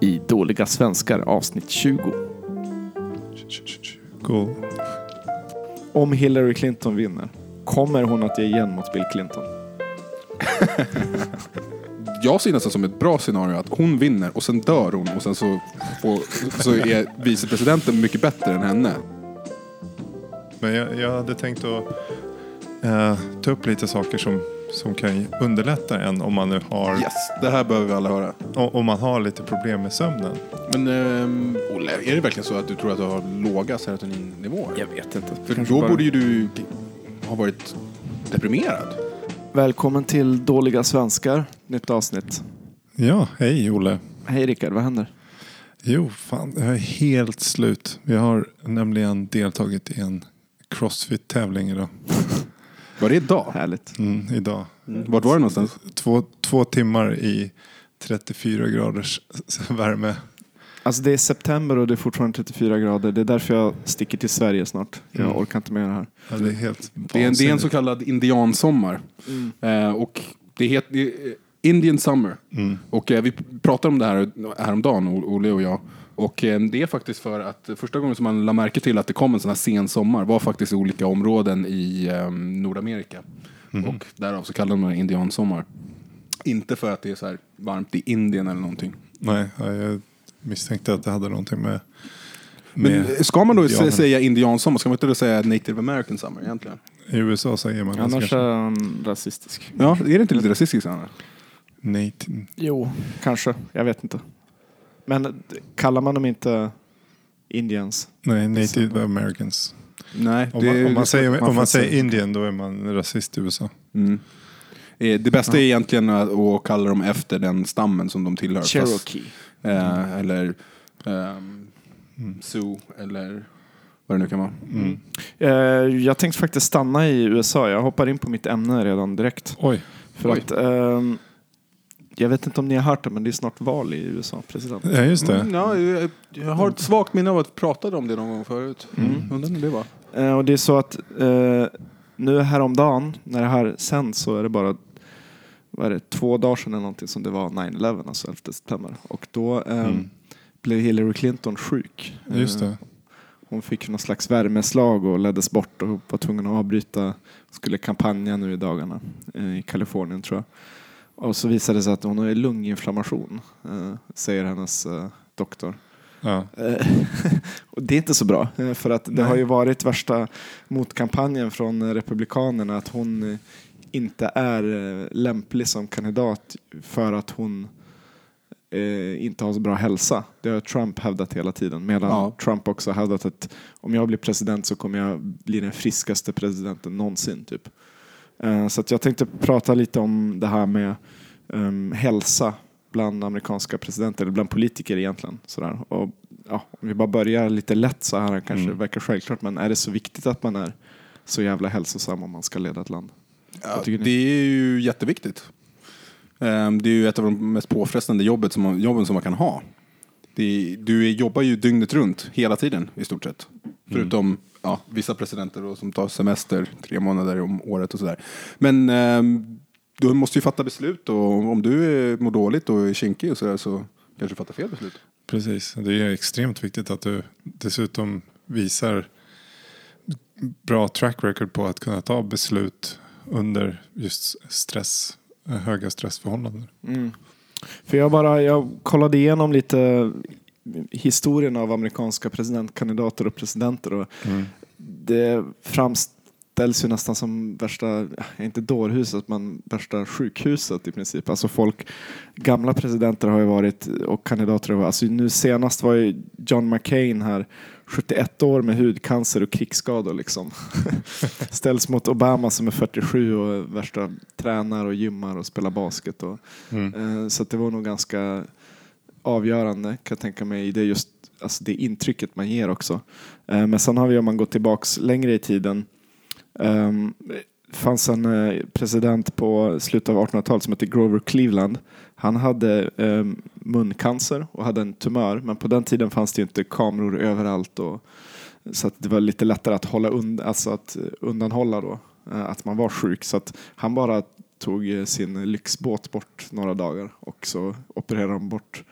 i Dåliga svenskar avsnitt 20. Go. Om Hillary Clinton vinner, kommer hon att ge igen mot Bill Clinton? Jag ser nästan som ett bra scenario att hon vinner och sen dör hon och sen så, får, så är vicepresidenten mycket bättre än henne. Men jag, jag hade tänkt att eh, ta upp lite saker som, som kan underlätta en om man nu har, Yes, det här behöver vi alla höra. om man har lite problem med sömnen. Men ehm, Olle, är det verkligen så att du tror att du har låga serotoninnivåer? Jag vet inte. För Kanske då bara- borde ju du ha varit deprimerad. Välkommen till Dåliga svenskar, nytt avsnitt. Ja, hej Olle. Hej Rickard, vad händer? Jo, fan, jag är helt slut. Vi har nämligen deltagit i en crossfit-tävling idag. Var det idag? Härligt. Mm, idag. Vart var det någonstans? Två, två timmar i 34 graders värme. Alltså det är september och det är fortfarande 34 grader. Det är därför jag sticker till Sverige snart. Jag Mm. orkar inte med det här. Ja, det är helt Det är, en, det är en så kallad indiansommar. Eh, och det heter är Indian Summer. Mm. Och eh, vi pratade om det här häromdagen, Olle och jag. Och eh, det är faktiskt för att första gången som man la märke till att det kom en sån här sen sommar var faktiskt i olika områden i eh, Nordamerika. Och därav så kallar de det indiansommar. Inte för att det är så här varmt i Indien eller någonting. Nej, ja, jag misstänkte att det hade någonting med... Men ska man då indianer. sä- säga indiansommar, ska man inte då säga native american summer egentligen? I USA säger man Annars är han rasistisk. Ja, är det inte lite rasistiskt annars? native. Jo, kanske. Jag vet inte. Men kallar man dem inte Indians? Nej, native americans. Nej, Om man, om man, säger, får om man säger. Indien då är man rasist i USA. Mm. Eh, Det bästa är egentligen att att kalla dem efter den stammen som de tillhör. Fast, Cherokee. eh, eller ehm, Sioux eller vad det nu kan vara. Mm. Eh, jag tänkte faktiskt stanna i USA. Jag hoppar in på mitt ämne redan direkt. Oj. För Oj. att, ehm, jag vet inte om ni har hört det, men det är snart val i USA, president. Ja, just det. Mm, ja, jag, jag har ett svagt minne av att vi pratade om det någon gång förut. Mm. Undrar när det var. Eh, och det är så att eh, nu häromdagen, när det här sänds, så är det bara vad är det, två dagar sedan eller någonting som det var 9-11, alltså 11 september. Och då eh, Mm. blev Hillary Clinton sjuk. Just Eh, det. Hon fick någon slags värmeslag och leddes bort och var tvungen att avbryta. Skulle kampanja nu i dagarna eh, i Kalifornien tror jag. Och så visade det sig att hon har lunginflammation, eh, säger hennes eh, doktor. Ja. Eh, och det är inte så bra, för att det Nej. har ju varit värsta motkampanjen från Republikanerna att hon inte är lämplig som kandidat för att hon eh, inte har så bra hälsa. Det har Trump hävdat hela tiden. Medan Ja. Trump också hävdat att om jag blir president så kommer jag bli den friskaste presidenten någonsin. Typ. Eh, så jag tänkte prata lite om det här med um, hälsa bland amerikanska presidenter, eller bland politiker egentligen. Sådär. Och, ja, om vi bara börjar lite lätt så här, kanske Mm. verkar självklart, men är det så viktigt att man är så jävla hälsosam om man ska leda ett land? Ja, det är ju jätteviktigt. Ehm, Det är ju ett av de mest påfrestande jobbet som man, jobben som man kan ha. Det du jobbar ju dygnet runt, hela tiden i stort sett. Förutom ja, vissa presidenter då, som tar semester tre månader om året och sådär. Men ehm, du måste ju fatta beslut och om du är, mår dåligt och är kinkig och sådär så kanske du fattar fel beslut. Precis. Det är extremt viktigt att du dessutom visar bra track record på att kunna ta beslut under just stress, eh, höga stressförhållanden. Mm. För jag bara, jag kollade igenom lite historien av amerikanska presidentkandidater och presidenter och det framställs ju nästan som värsta, inte dårhuset, men värsta sjukhuset i princip. Alltså folk, gamla presidenter har ju varit och kandidater har varit, alltså nu senast var ju John McCain här 71 år med hudcancer och krigsskador liksom. Ställs mot Obama som är 47 och värsta tränar och gymmar och spelar basket. Och, Mm. eh, så det var nog ganska avgörande kan jag tänka mig i det just alltså det intrycket man ger också. Eh, men sen har vi om man går tillbaks längre i tiden um, fanns en eh, president på slutet av 1800-talet som hette Grover Cleveland. Han hade eh, muncancer och hade en tumör men på den tiden fanns det inte kameror överallt och, så det var lite lättare att hålla und alltså att undanhålla då eh, att man var sjuk. Så att han bara tog eh, sin lyxbåt bort några dagar och så opererade de bort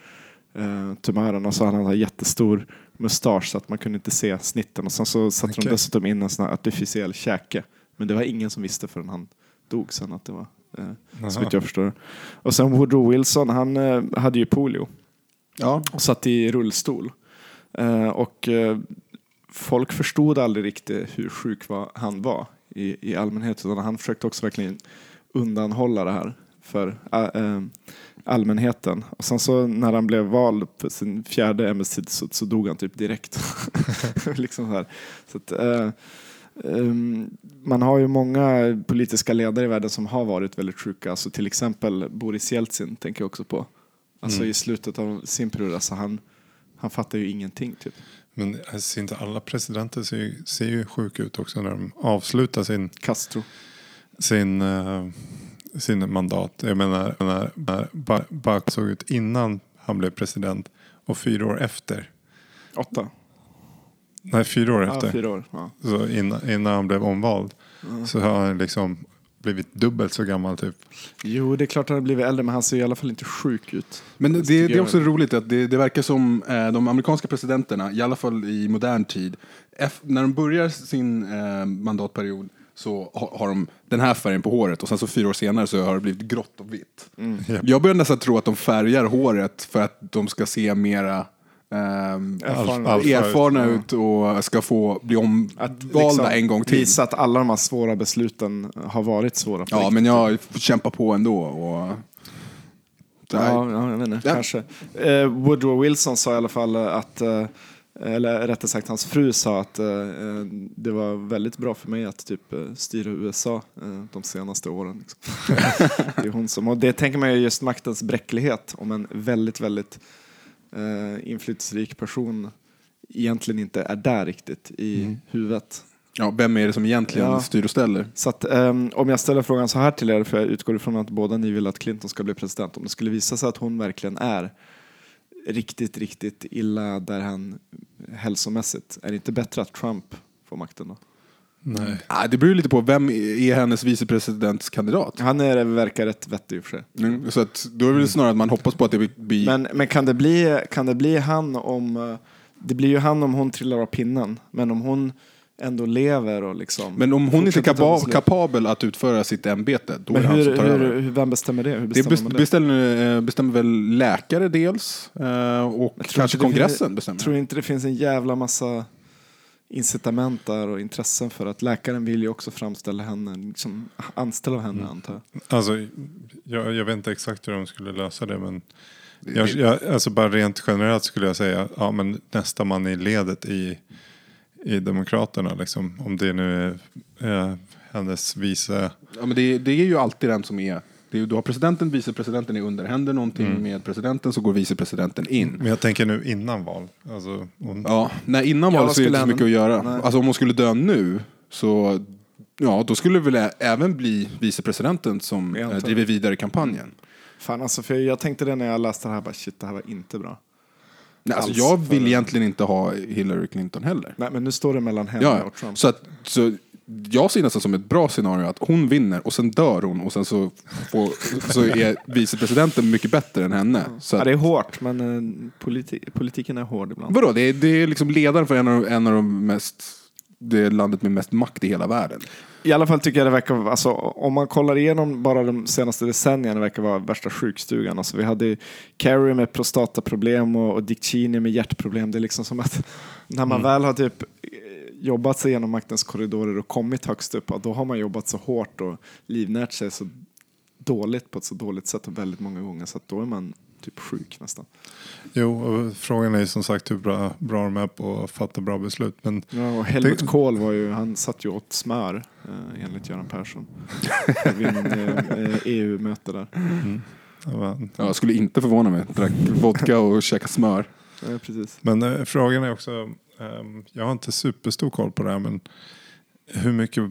eh, tumören och så hade han en jättestor mustasch så att man kunde inte se snitten och sen så satte de Okej. dessutom in en sån här artificiell käke. Men det var ingen som visste förrän han dog sen att det var eh, Jaha. så vitt jag förstår. Och sen Woodrow Wilson, han eh, hade ju polio Ja. och satt i rullstol. Eh, och eh, folk förstod aldrig riktigt hur sjuk han var i, i allmänhet. Utan han försökte också verkligen undanhålla det här för eh, allmänheten. Och sen så när han blev vald på sin fjärde ämbetstid så, så dog han typ direkt. liksom så här. Så att, eh, man har ju många politiska ledare i världen som har varit väldigt sjuka. Alltså till exempel Boris Jeltsin tänker jag också på. Alltså Mm. i slutet av sin period, alltså han, han fattar ju ingenting typ. Men ser inte alla presidenter ser, ju- ser ju sjuka ut också när de avslutar sin, Castro. sin, eh, sin mandat. Jag menar när, när Ba- Barack såg ut innan han blev president och fyra år efter. Åtta. Nej, fyra år Ja, efter. fyra år. Ja. Så innan, innan han blev omvald så har han liksom blivit dubbelt så gammal typ. Jo, det är klart att han har blivit äldre, men han ser i alla fall inte sjuk ut. Men det, det är också roligt att det, det verkar som eh, de amerikanska presidenterna, i alla fall i modern tid, eff- när de börjar sin eh, mandatperiod så ha, har de den här färgen på håret och sen så fyra år senare så har det blivit grått och vitt. Japp. Jag börjar nästan tro att de färgar håret för att de ska se mera ehm, Erfarna. Alf- erfarna ut och ska få bli omvalda liksom en gång till. Visa att alla de här svåra besluten har varit svåra. Ja, riktigt. men jag får kämpa på ändå. Och... Ja, ja, jag vet inte, Ja. kanske. Eh, Woodrow Wilson sa i alla fall att, eh, eller rättare sagt hans fru sa att eh, eh, det var väldigt bra för mig att typ eh, styra USA eh, de senaste åren. Liksom. det är hon som, och det tänker man ju just maktens bräcklighet om en väldigt, väldigt eh, inflytelserik person egentligen inte är där riktigt i huvudet. Ja, vem är det som egentligen Ja. styr och ställer? Så att, ehm, om jag ställer frågan så här till er, för jag utgår ifrån att båda ni vill att Clinton ska bli president. Om det skulle visa sig att hon verkligen är riktigt, riktigt illa där han hälsomässigt, är det inte bättre att Trump får makten då? Nej. Ah, det beror ju lite på vem är hennes vicepresidentskandidat. Han är, verkar rätt vettig i och för sig. Mm, så att, då är det väl snarare att man hoppas på att det blir... Men, men kan, det bli, kan det bli han om, eh, det blir ju han om hon trillar av pinnen, men om hon ändå lever och liksom Men om hon inte är kapa- kapabel att utföra sitt ämbete, då Men är det han hur, som tar hur, över. hur, vem bestämmer det? Hur Det bestämmer bes- man det? bestämmer, eh, bestämmer väl läkare dels eh, och kanske det kongressen finns- bestämmer. tror inte det finns en jävla massa incitament där och intressen för att läkaren vill ju också framställa henne, liksom anställa henne Mm. antar jag. Alltså, jag, jag vet inte exakt hur de skulle lösa det men jag, jag, alltså bara rent generellt skulle jag säga ja, men nästa man i ledet i, i Demokraterna. Liksom, om det nu är eh, hennes vice... Ja, men det, det är ju alltid den som är... Det är, du har presidenten, vicepresidenten är under. Händer någonting Mm. med presidenten så går vicepresidenten in. Men jag tänker nu innan val. Alltså, hon, Ja, nej, innan Ja, vad så är det inte så mycket att göra. Nej. Alltså om hon skulle dö nu så ja, då skulle det väl även bli vicepresidenten som Jag eh, driver vidare kampanjen. Fan alltså, för jag tänkte det när jag läste det här, bara shit det här var inte bra. Nej, alltså, jag vill för- egentligen inte ha Hillary Clinton heller. Nej men nu står det mellan henne Ja, och Trump. så, att, så jag ser nästan som ett bra scenario att hon vinner och sen dör hon och sen så, får, så är vicepresidenten mycket bättre än henne. Så Ja, att, det är hårt, men eh, politi politiken är hård ibland. vadå, det är, det är liksom ledaren för en av, en av de mest, det landet med mest makt i hela världen. I alla fall tycker jag det verkar, alltså, om man kollar igenom bara de senaste decennierna, det verkar vara värsta sjukstugan. Alltså, vi hade Kerry med prostataproblem och, och Dick Cheney med hjärtproblem. Det är liksom som att när man väl har typ jobbat sig genom maktens korridorer och kommit högst upp, då har man jobbat så hårt och livnärt sig så dåligt på ett så dåligt sätt och väldigt många gånger så att då är man typ sjuk nästan. Jo, och frågan är ju som sagt hur bra, bra de är på att fatta bra beslut. Men Ja, och Helmut Det- Kohl var ju, han satt ju åt smör eh, enligt Göran Persson. Vid en eh, EU-möte där. var, Ja, jag skulle inte förvåna mig. Drack vodka och käkade smör. Ja, precis. Men eh, frågan är också, jag har inte superstor koll på det här men hur mycket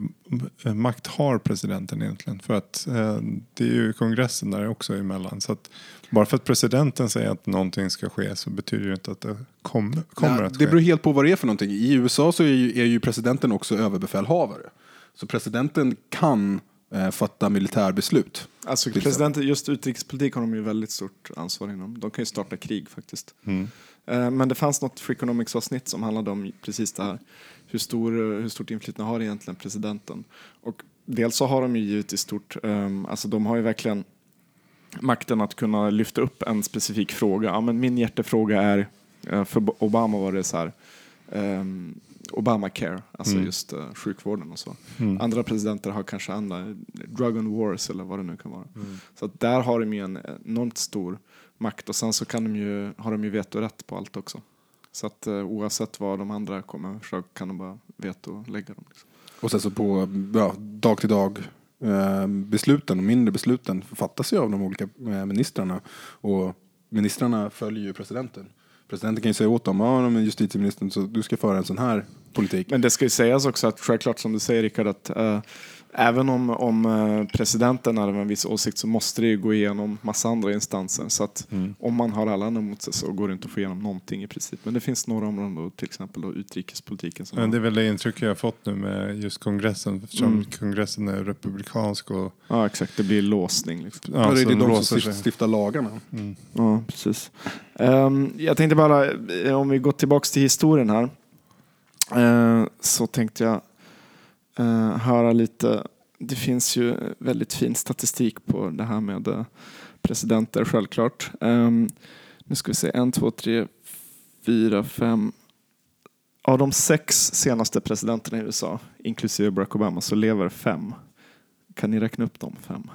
makt har presidenten egentligen? För att eh, det är ju kongressen där också emellan. Så att bara för att presidenten säger att någonting ska ske så betyder det inte att det kom, kommer Nej, att det ske. beror helt på vad det är för någonting. I USA så är ju, är ju presidenten också överbefälhavare. Så presidenten kan eh, fatta militärbeslut. Alltså Till presidenten, just utrikespolitik har de ju väldigt stort ansvar inom. De kan ju starta krig faktiskt. Mm. Eh, Men det fanns något Freakonomics avsnitt som handlade om precis det här. Hur, stor, eh, hur stort inflytande har egentligen presidenten? Och dels så har de ju givetvis stort, um, alltså de har ju verkligen makten att kunna lyfta upp en specifik fråga. Ja, men min hjärtefråga är, eh, för Obama var det så här, um, Obamacare, alltså Mm. just uh, sjukvården och så. Mm. Andra presidenter har kanske andra, drug and wars eller vad det nu kan vara. Så att där har de ju en enormt stor makt och sen så kan de ju, har de ju vetorätt på allt också. Så att eh, oavsett vad de andra kommer med förslag kan de bara vetolägga dem. Liksom. Och sen så på ja, dag till dag eh, besluten och mindre besluten fattas ju av de olika eh, ministrarna. Och ministrarna följer ju presidenten. Presidenten kan ju säga åt dem, ja men justitieministern, så du ska föra en sån här politik. Men det ska ju sägas också att självklart som du säger Rickard att uh, även om, om eh, presidenten har en viss åsikt så måste det ju gå igenom massa andra instanser. Så att Mm. om man har alla andra emot sig så går det inte att få igenom någonting i princip. Men det finns några områden, då, till exempel då utrikespolitiken. Som Men det är väl det intryck jag har fått nu med just kongressen. Eftersom Mm. kongressen är republikansk och ja exakt, det blir låsning. Liksom. Ja, det är det de låser som stiftar lagarna. Mm. Ja, precis. Ehm, jag tänkte bara, eh, om vi går tillbaks till historien här, eh, så tänkte jag eh, höra lite, det finns ju väldigt fin statistik på det här med eh, presidenter självklart. Ehm, nu ska vi se, en, två, tre, fyra, fem. Av de sex senaste presidenterna i USA, inklusive Barack Obama, så lever fem. Kan ni räkna upp de fem?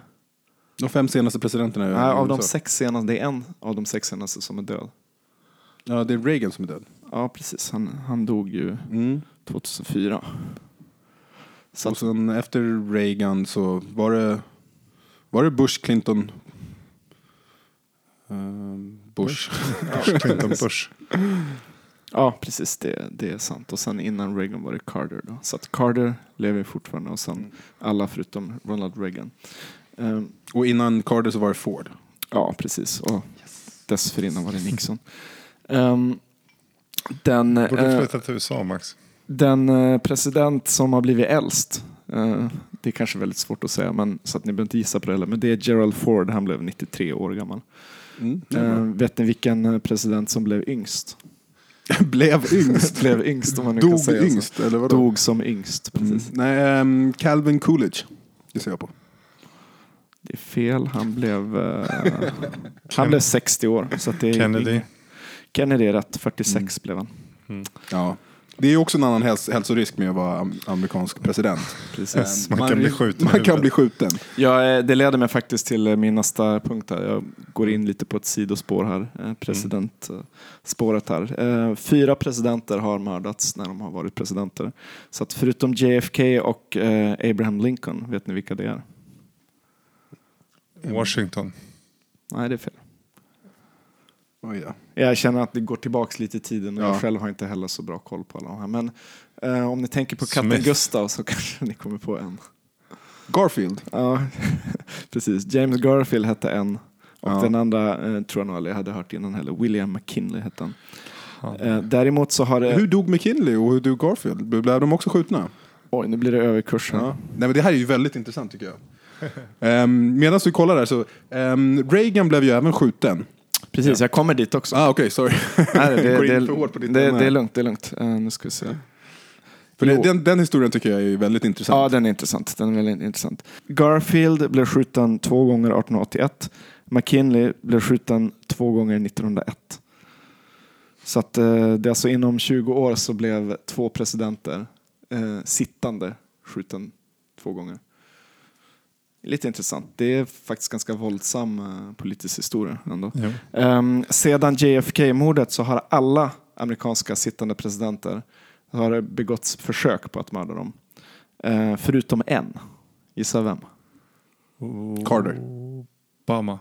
De fem senaste presidenterna. Nej, av de sex senaste, det är en av de sex senaste som är död. Ja, det är Reagan som är död. Ja, precis. Han, han dog ju Mm. 2004. Så Och sen efter Reagan så var det, var det Bush, Clinton, ehm, Bush. Clinton Bush. ja, precis. Det, det är sant. Och sen innan Reagan var det Carter. Då. Så att Carter lever fortfarande och sen alla förutom Ronald Reagan. Ehm, Och innan Carter så var det Ford. ja, precis. Och dessförinnan var det Nixon. Ehm, den, Borde eh, flytta till USA Max. Den eh, president som har blivit äldst, eh, det är kanske väldigt svårt att säga, men, så att ni behöver inte gissa på det heller, men det är Gerald Ford, han blev 93 år gammal. Mm. Eh, vet ni vilken president som blev yngst? Blev yngst. blev yngst om man nu kan Dog säga så. yngst, eller vadå? Dog som yngst, Mm. precis. Nej, ehm, Calvin Coolidge. Det ser jag på. Det är fel, han blev, eh, han blev 60 år. Så att det är Kennedy. ing- Kennedy är rätt, 46 Mm. blev han. Ja. Det är också en annan häls hälsorisk med att vara am- amerikansk president. Precis. Ehm, Man kan bli skjuten Man kan bli skjuten. Ja, eh, det leder mig faktiskt till eh, min nästa punkt här. Jag går in lite på ett sidospår här, eh, presidentspåret här. Fyra presidenter har mördats när de har varit presidenter. Så att förutom JFK och Abraham Lincoln, vet ni vilka det är? Washington. Nej, det är fel. Oj då. Jag känner att det går tillbaks lite i tiden och Ja. jag själv har inte heller så bra koll på alla de här. Men eh, om ni tänker på katten Smith. Gustav så kanske ni kommer på en. Garfield. Ja, precis. James Garfield hette en. Och Ja. den andra eh, tror jag nog aldrig jag hade hört innan heller. William McKinley hette han. Ja. Eh, däremot så har det... Hur dog McKinley och hur dog Garfield? Blev de också skjutna? Oj, nu blir det överkurs här. Ja. Nej, men det här är ju väldigt intressant tycker jag. Um, Medan du kollar där så, ehm, Reagan blev ju även skjuten. Precis, jag kommer dit också. Ah, Okej, sorry. Nej, det, Går in det, för hårt på ditt det, det är lugnt, det är lugnt. Eh, nu ska vi se. För det, den, den historien tycker jag är väldigt Ja, intressant. den är intressant. Den är väldigt intressant. Garfield blev skjuten två gånger 1881. McKinley blev skjuten två gånger 1901. Så att eh, det är alltså inom 20 år så blev två presidenter eh, sittande skjuten två gånger. Lite intressant. Det är faktiskt ganska våldsam eh, politisk historia ändå. Ehm, sedan JFK-mordet så har alla amerikanska sittande presidenter har det begåtts försök på att mörda dem. Eh, förutom en. Gissa vem? Carter. Obama.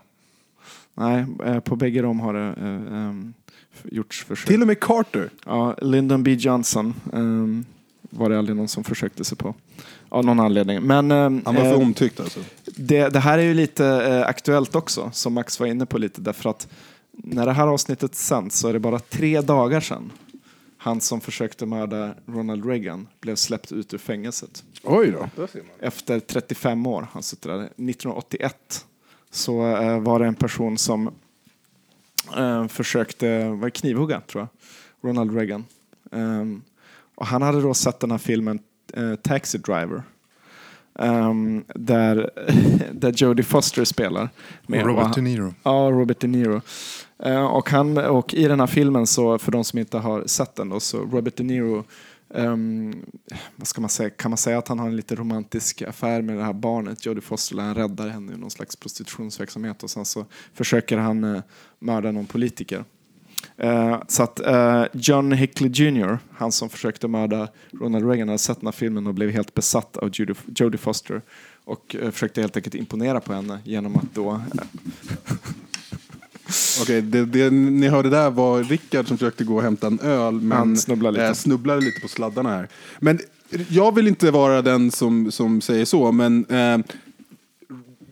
Nej, eh, på bägge dem har det eh, ehm, f- gjorts försök. Till och med Carter. Ja, Lyndon B Johnson ehm, var det aldrig någon som försökte sig på. Av någon anledning. Men ehm, Han var för eh, omtyckt alltså. det, det här är ju lite eh, aktuellt också, som Max var inne på lite, därför att när det här avsnittet sänds så är det bara tre dagar sedan Han som försökte mörda Ronald Reagan blev släppt ut ur fängelset. Oj då. Efter 35 år, han suttit där. 1981 så eh, var det en person som eh, försökte var knivhugga, tror jag, Ronald Reagan. Ehm, och han hade då sett den här filmen eh, Taxi Driver. ehm, där, där Jodie Foster spelar. med. Robert han- De Niro. Ja, Robert De Niro. Eh, och, han, och i den här filmen, så, för de som inte har sett den, då, så Robert De Niro, ehm, vad ska man säga, kan man säga att han har en lite romantisk affär med det här barnet, Jodie Foster, han räddar henne i någon slags prostitutionsverksamhet och sen så försöker han eh, mörda någon politiker. Eh, så att eh, John Hickley Jr., han som försökte mörda Ronald Reagan, hade sett den här filmen och blev helt besatt av Judy, Jodie Foster och eh, försökte helt enkelt imponera på henne genom att då Okej, det, det ni hörde där var Rickard som försökte gå och hämta en öl men Han snubblade lite. snubblade lite på sladdarna här. Men jag vill inte vara den som, som säger så, men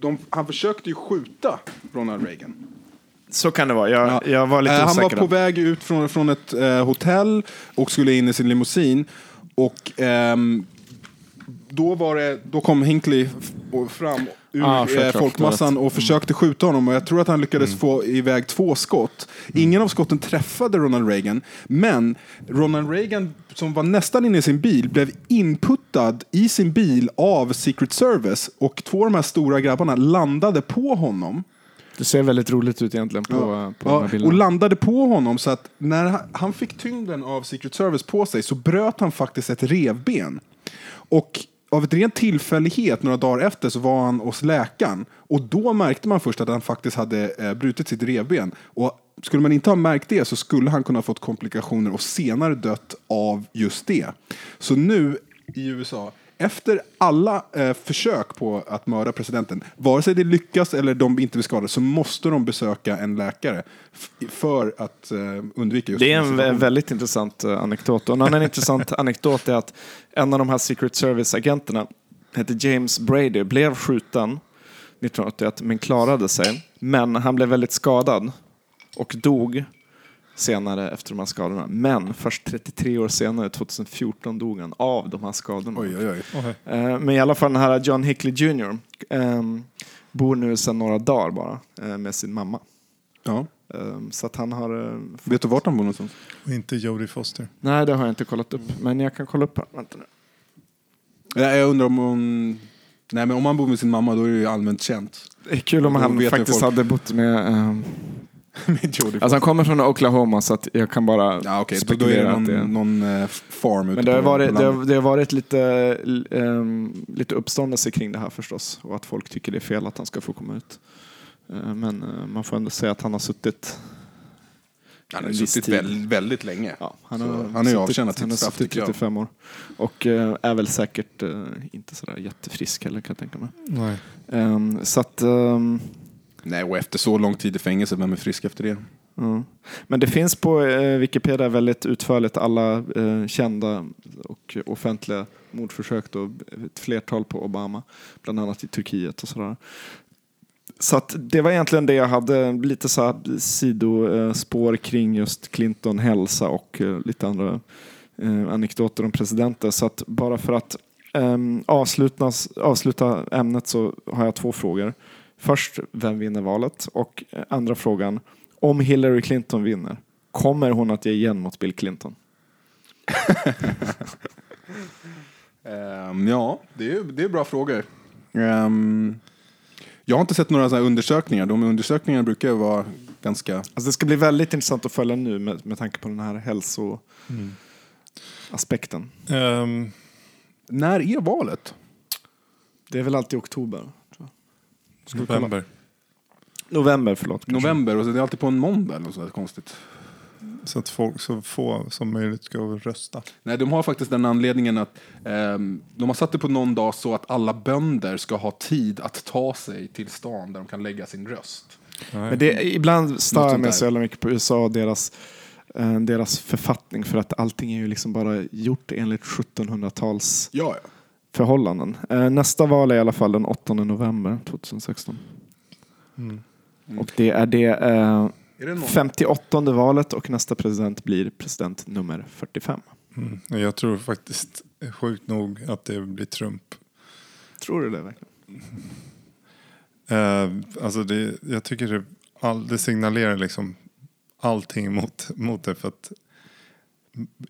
de, han försökte ju skjuta Ronald Reagan. Så kan det vara. Jag, Ja. jag var lite Eh, han var på där. väg ut från, från ett eh, hotell och skulle in i sin limousin. Och ehm, då, var det, då kom och fram ur Ah, eh, folkmassan och försökte skjuta honom. Och jag tror att han lyckades få iväg två skott. Ingen av skotten träffade Ronald Reagan. Men Ronald Reagan, som var nästan inne i sin bil, blev inputtad i sin bil av Secret Service. Och två av de här stora grabbarna landade på honom. Det ser väldigt roligt ut egentligen på, Ja. på Ja, bilderna. och landade på honom så att när han- fick tyngden av Secret Service på sig så bröt han faktiskt ett revben. Och av ett rent tillfällighet några dagar efter så var han hos läkaren och då märkte man först att han faktiskt hade eh, brutit sitt revben. Och skulle man inte ha märkt det så skulle han kunna ha fått komplikationer och senare dött av just det. Så nu i USA efter alla eh, försök på att mörda presidenten, vare sig det lyckas eller de inte blir skadade, så måste de besöka en läkare för att eh, undvika just Det är den en situationen. väldigt intressant eh, anekdot. Och en annan intressant anekdot är att en av de här Secret Service-agenterna hette James Brady, blev skjuten 1981 men klarade sig. Men han blev väldigt skadad och dog senare efter de här skadorna. Men först 33 år senare, 2014, dog han av de här skadorna. Oj, oj, oj. Okej. Eh, Men i alla fall den här John Hickley Jr. ehm, bor nu sedan några dagar bara eh, med sin mamma. Ja. Ehm, Så att han har... eh, Vet du vart han bor någonstans? Och inte Jodie Foster. Nej, det har jag inte kollat upp. Men jag kan kolla upp här. Vänta nu. Jag undrar om hon... Nej, men om han bor med sin mamma då är det ju allmänt känt. Det är kul om han faktiskt folk. hade bott med... Jodie alltså han kommer från Oklahoma så att jag kan bara Ja, okej. Då, då är spekulera det att det någon, någon eh, farm ute Men det har, varit, det, har, det har varit lite, ehm, lite uppståndelse kring det här förstås. Och att folk tycker det är fel att han ska få komma ut. Eh, men eh, man får ändå säga att han har suttit... Han har suttit tid. väldigt, länge. Ja, han har, han har ju suttit- avtjänat sitt straff, tycker jag. 35 år. Och eh, är väl säkert eh, inte sådär jättefrisk heller kan jag tänka mig. Nej. Ehm, så att... ehm, Nej, och efter så lång tid i fängelse, vem är frisk efter det? Mm. Men det finns på eh, Wikipedia väldigt utförligt alla eh, kända och offentliga mordförsök. Då, ett flertal på Obama, bland annat i Turkiet och sådär. Så att det var egentligen det jag hade, lite så här sidospår kring just Clinton hälsa och eh, lite andra eh, anekdoter om presidenter. Så att bara för att eh, avslutas, avsluta ämnet så har jag två frågor. Först, vem vinner valet? Och eh, andra frågan, om Hillary Clinton vinner, kommer hon att ge igen mot Bill Clinton? Ehm, ja, det är, det är bra frågor. Ehm, jag har inte sett några sådana här undersökningar. De undersökningarna brukar ju vara ganska... Alltså det ska bli väldigt intressant att följa nu med, med tanke på den här hälsoaspekten. Ehm, När är valet? Det är väl alltid i oktober? Ska vi kolla? november. November, förlåt. kanske. November och så är det alltid på en måndag eller något sådär konstigt. Så att folk så få som möjligt ska rösta. Nej, de har faktiskt den anledningen att ehm, de har satt det på någon dag så att alla bönder ska ha tid att ta sig till stan där de kan lägga sin röst. Men det, ibland stör jag sånt mig där. så jävla mycket på USA och deras, eh, deras författning för att allting är ju liksom bara gjort enligt 1700-tals Ja, ja. Förhållanden. Eh, nästa val är i alla fall den 8 november 2016. Mm. Och det är det eh, Är det någon? 58 valet och nästa president blir president nummer 45. Mm. Jag tror faktiskt sjukt nog att det blir Trump. Tror du det verkligen? Eh, alltså det, jag tycker det, all, det signalerar liksom allting mot, mot det. För att,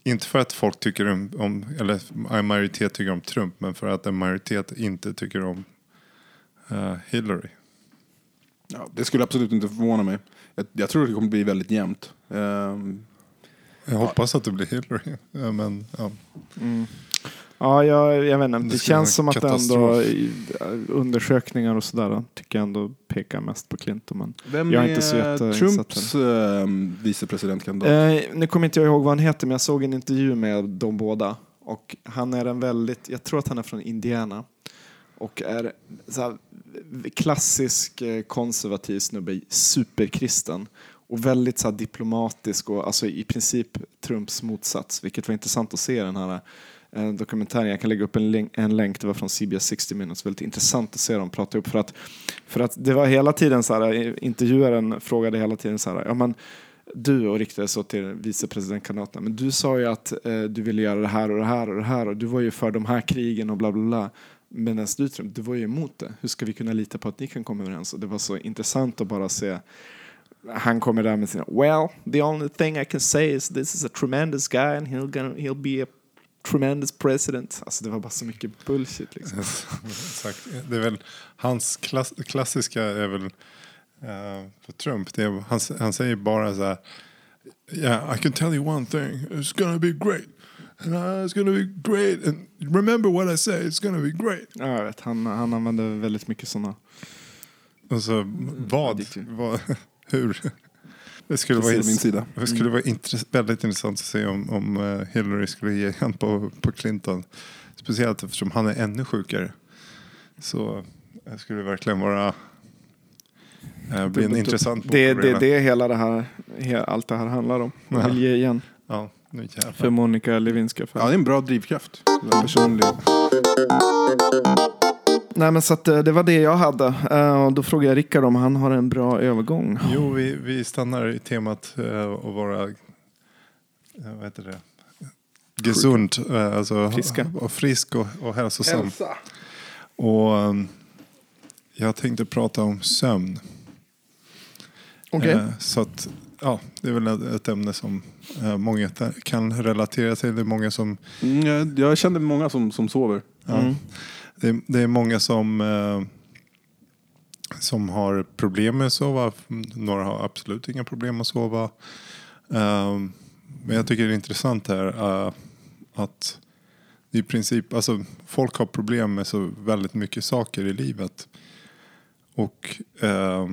inte för att folk tycker om, om, eller en majoritet tycker om Trump, men för att en majoritet inte tycker om eh, Hillary. Ja, det skulle absolut inte förvåna mig. Jag, jag tror det kommer bli väldigt jämnt. Ehm, Jag hoppas att det blir Hillary. Ja, men, ja. Ja, jag, jag vet inte. Det Det, känns som att ändå i, undersökningar och sådär tycker jag ändå pekar mest på Clinton. Men, vem Jag är är, inte så jätteinsatt Trumps ehm, vicepresidentkandidat? eh, nu kommer inte jag ihåg vad han heter, men jag såg en intervju med de båda. Och han är en väldigt, jag tror att han är från Indiana. Och är så här, klassisk eh, konservativ snubbe, superkristen. Och väldigt så här, diplomatisk och alltså, i princip Trumps motsats. Vilket var intressant att se den här eh, dokumentären. Jag kan lägga upp en, länk, en länk, det var från CBS 60 Minutes. Väldigt intressant att se dem prata upp. För att, för att det var hela tiden så här, eh, intervjuaren frågade hela tiden så här, ja men du och riktade så till vicepresidentkandidaterna, men du sa ju att eh, du ville göra det här och det här och det här och du var ju för de här krigen och bla bla bla. Medan du du var ju emot det. Hur ska vi kunna lita på att ni kan komma överens? Och det var så intressant att bara se han kommer där med sina Well, the only thing I can say is this is a tremendous guy and he'll, gonna, he'll be a tremendous president. Alltså det var bara så mycket bullshit liksom. Exakt. Det är väl, hans klass, klassiska är väl eh, för Trump. Det är, han, han säger bara så här. Yeah, I can tell you one thing. It's gonna be great. And, uh, it's gonna be great. And remember what I say. It's gonna be great. Ja, jag vet, han, han använde väldigt mycket sådana. Och så vad? ju- vad hur? Det skulle vara, Precis, min sida. det skulle vara intress- väldigt intressant att se om, om eh, Hillary skulle ge igen på, på Clinton. Speciellt eftersom han är ännu sjukare. Så det skulle verkligen vara eh, bli en intressant bok Det, det, det är hela det här, allt det här handlar om. Jag vill ge igen Ja, nu jävlar. för Monica Lewinsky. För. Ja, det är en bra drivkraft. Personlig. Nej men så att, eh, det var det jag hade. Eh, och då frågade jag Rickard om han har en bra övergång. Jo, vi, vi stannar i temat eh, att vara, vad heter det? Gesund, alltså Friska. och frisk och, och hälsosam. Och um, jag tänkte prata om sömn. Okej. Eh, så att, ja, det är väl ett, ämne som många kan relatera till. Det är många som, Mm, jag, jag känner många som, som sover. ja, Mm det, är- det är många som, eh, som har problem med att sova. Några har absolut inga problem med att sova. Eh, men jag tycker det är intressant här eh, att i princip, alltså folk har problem med så väldigt mycket saker i livet. Och eh,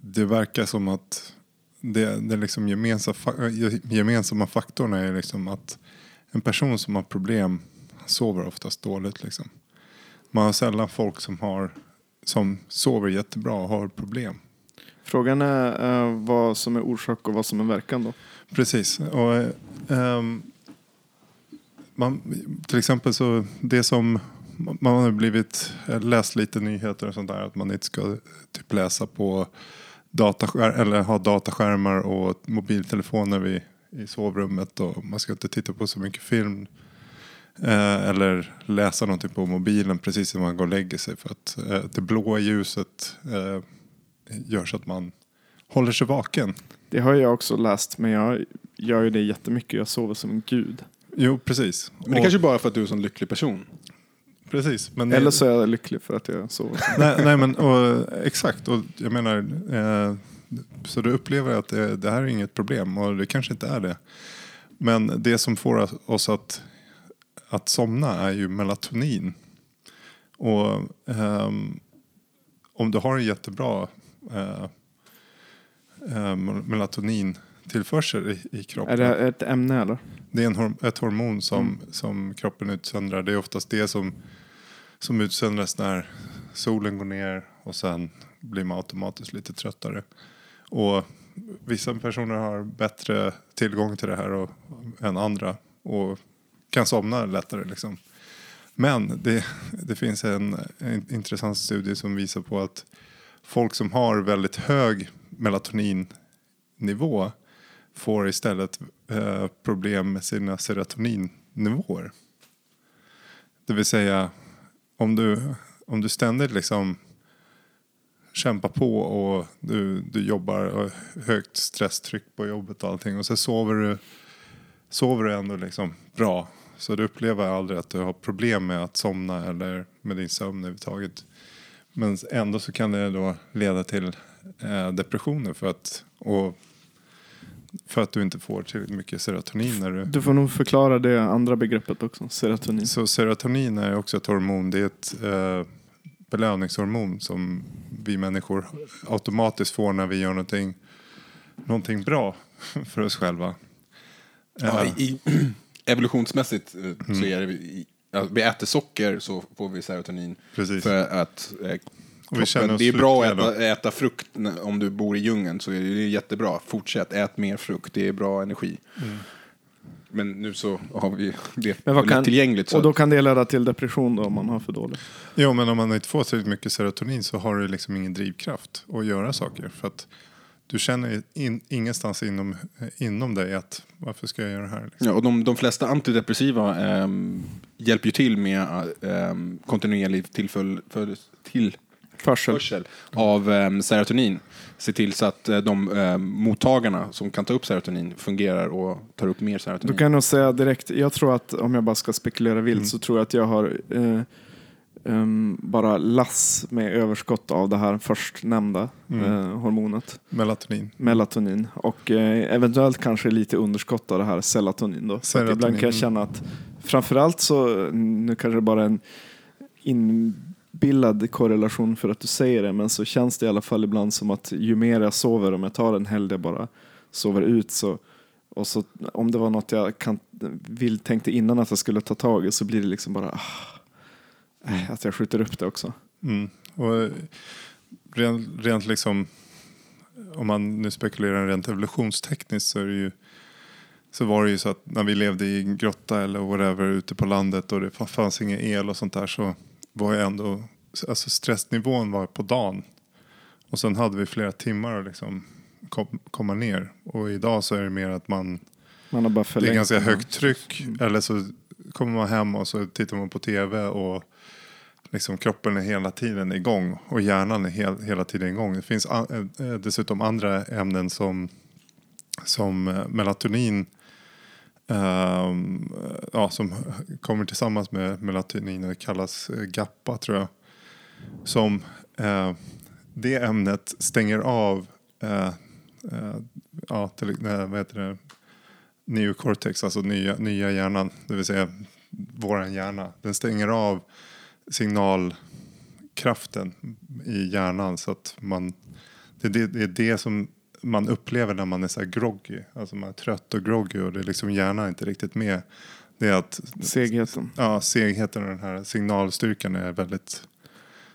det verkar som att det, det liksom gemensamma, gemensamma faktorn är liksom att en person som har problem sover oftast dåligt. Liksom. Man har sällan folk som, har, som sover jättebra och har problem. Frågan är eh, vad som är orsak och vad som är verkan då. Precis. Och, eh, man, till exempel så det som man har blivit läst lite nyheter och sånt där att man inte ska typ läsa på dataskär, eller ha dataskärmar och mobiltelefoner vid, i sovrummet och man ska inte titta på så mycket film eh, eller läsa någonting på mobilen precis när man går och lägger sig för att eh, det blåa ljuset eh, gör så att man håller sig vaken. Det har jag också läst men jag gör ju det jättemycket. Jag sover som en gud. Jo, precis. Men det Och- kanske bara är för att du är en sån lycklig person. Precis. Men Eller så är jag lycklig för att jag sover. nej, nej, men och, exakt. Och jag menar, eh, så du upplever att det, det här är inget problem och det kanske inte är det. Men det som får oss att, att somna är ju melatonin. Och ehm, om du har en jättebra eh, eh, melatonintillförsel i, i kroppen. är det ett ämne eller? Det är en, ett hormon som, som kroppen utsöndrar. Det är oftast det som, som utsöndras när solen går ner och sen blir man automatiskt lite tröttare. Och vissa personer har bättre tillgång till det här och, än andra och kan somna lättare. Liksom. Men det, det finns en, en intressant studie som visar på att folk som har väldigt hög melatoninnivå får istället eh, problem med sina serotoninnivåer. Det vill säga om du, om du ständigt liksom kämpar på och du, du jobbar och högt stresstryck på jobbet och allting och så sover du, sover du ändå liksom bra. Så du upplever aldrig att du har problem med att somna eller med din sömn överhuvudtaget. Men ändå så kan det då leda till eh, depressioner för att, och för att du inte får tillräckligt mycket serotonin. När du... Du får nog förklara det andra begreppet också, serotonin. Så serotonin är också ett hormon. Det är ett eh, belöningshormon som vi människor automatiskt får när vi gör någonting, någonting bra för oss själva. Ja, Eh, i, i, evolutionsmässigt eh, så är det, vi äter socker så får vi serotonin. Precis. För att eh, kroppen, det är bra att äta, äta frukt om du bor i djungeln så är det jättebra. Fortsätt, ät mer frukt, det är bra energi. Men nu så har vi det Men vad kan, lättillgängligt. Så och då kan det leda till depression då om man har för dåligt. Jo, men om man inte får tillräckligt mycket serotonin så har du liksom ingen drivkraft att göra saker. För att du känner in, ingenstans inom, inom dig att varför ska jag göra det här? Liksom. Ja, och de, de flesta antidepressiva ehm, hjälper ju till med ehm, kontinuerlig tillföll, för, Försel. tillförsel av ehm, serotonin. Se till så att eh, de ehm, mottagarna som kan ta upp serotonin fungerar och tar upp mer serotonin. kan jag nog säga direkt, jag tror att om jag bara ska spekulera vilt så tror jag att jag har ehm, bara lass med överskott av det här förstnämnda eh, hormonet, Melatonin. melatonin. Och eh, eventuellt kanske lite underskott av det här serotonin. Då. Att ibland kan jag Serotonin. känna att framförallt så, nu kanske det bara är en inbillad korrelation för att du säger det, men så känns det i alla fall ibland som att ju mer jag sover, om jag tar en helg där bara sover ut så och så om det var något jag kan, vill, tänkte innan att jag skulle ta tag i så blir det liksom bara ah, att jag skjuter upp det också. Mm. Och rent, rent liksom, om man nu spekulerar rent evolutionstekniskt så är det ju så var det ju så att när vi levde i en grotta eller whatever ute på landet och det fanns ingen el och sånt där så var ju ändå, alltså stressnivån var på dagen. Och sen hade vi flera timmar att liksom kom, komma ner. Och idag så är det mer att man Man har bara det är ganska högt tryck. Eller så kommer man hem och så tittar man på tv och liksom kroppen är hela tiden igång. Och hjärnan är hel, hela tiden igång. Det finns a- eh, eh dessutom andra ämnen som, som eh, melatonin. um, ja, som kommer tillsammans med melatonin. och kallas GAPA GAPPA tror jag. Som uh, det ämnet stänger av uh, uh, ja, till, vad heter det? Neocortex, alltså nya, nya hjärnan, det vill säga våran hjärna. Den stänger av signalkraften i hjärnan så att man, det, det, det är det som man upplever när man är så här groggy, alltså man är trött och groggy och det är liksom hjärnan är inte riktigt med. Det är att Segheten. ja, segheten och den här signalstyrkan är väldigt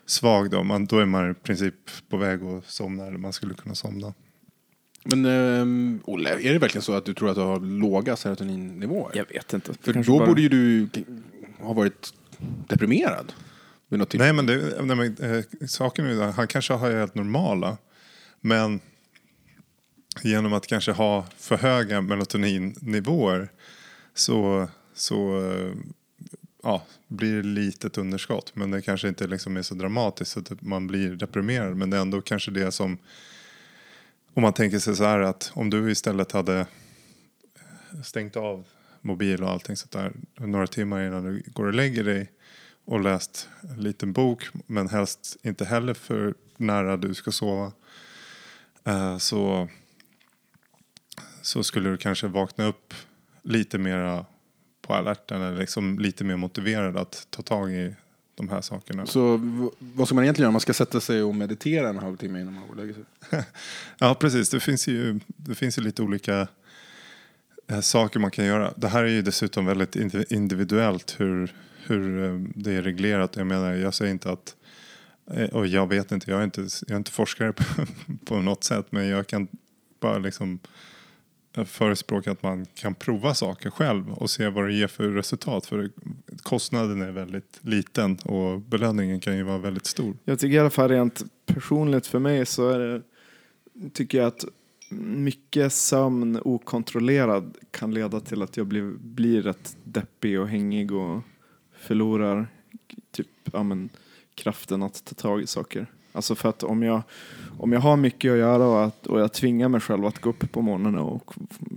svag då. Man, då är man i princip på väg att somna eller man skulle kunna somna. Men ehm, Olle, är det verkligen så att du tror att du har låga serotoninnivåer? Jag vet inte. För Kanske då bara- borde ju du ha varit deprimerad. Nej men, det, nej, men eh, saken är att han kanske har helt normala. Men genom att kanske ha för höga melatoninnivåer så, så eh, ja, blir det litet underskott. Men det kanske inte liksom är så dramatiskt så att man blir deprimerad. Men det är ändå kanske det som om man tänker sig så här att om du istället hade eh, stängt av mobil och allting sånt där några timmar innan du går och lägger dig och läst en liten bok men helst inte heller för nära du ska sova eh, så, så skulle du kanske vakna upp lite mera på alerten eller liksom lite mer motiverad att ta tag i de här sakerna. Så vad ska man egentligen göra? Man ska sätta sig och meditera en halvtimme innan man går och lägger sig. Ja, precis. Det finns ju, det finns ju lite olika eh, saker man kan göra. Det här är ju dessutom väldigt indi- individuellt hur, hur eh, det är reglerat. Jag menar, jag säger inte att eh, och jag vet inte, jag är inte, jag är inte forskare på, på något sätt men jag kan bara liksom Eh, förespråkar att man kan prova saker själv och se vad det ger för resultat. För kostnaden är väldigt liten och belöningen kan ju vara väldigt stor. Jag tycker i alla fall rent personligt för mig så är det tycker jag att mycket sömn okontrollerad kan leda till att jag blir, blir rätt deppig och hängig och förlorar typ, ja, men, kraften att ta tag i saker. Alltså för att om jag, om jag har mycket att göra och, att, och jag tvingar mig själv att gå upp på morgonen och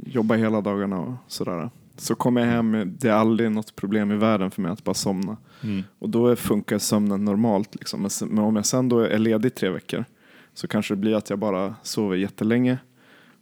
jobba hela dagarna och sådär. Så kommer jag hem, det är aldrig något problem i världen för mig att bara somna. Mm. Och då funkar sömnen normalt. Liksom. Men sen- Men om jag sen då är ledig tre veckor så kanske det blir att jag bara sover jättelänge.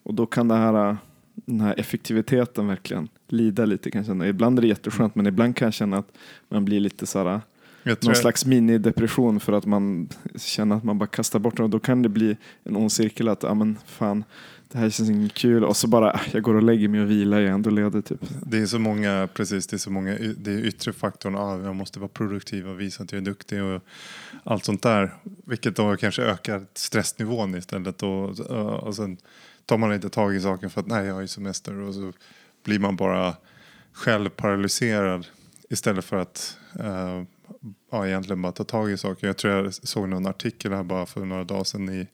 Och då kan det här, den här effektiviteten verkligen lida lite kan jag känna. Ibland är det jätteskönt men ibland kan jag känna att man blir lite så här, Jag någon jag- slags minidepression för att man känner att man bara kastar bort det. Och då kan det bli en ond cirkel att, ja men fan, det här känns inget kul. Och så bara, äh, jag går och lägger mig och vilar, jag är ändå ledig typ. Det är så många, precis, det är så många, det är yttre faktorn, ah, jag måste vara produktiv och visa att jag är duktig och allt sånt där. Vilket då kanske ökar stressnivån istället och, och sen tar man inte tag i saken för att nej, jag har ju semester och så blir man bara själv paralyserad istället för att eh, ja, egentligen bara ta tag i saker. Jag tror jag såg någon artikel här bara för några dagar sedan i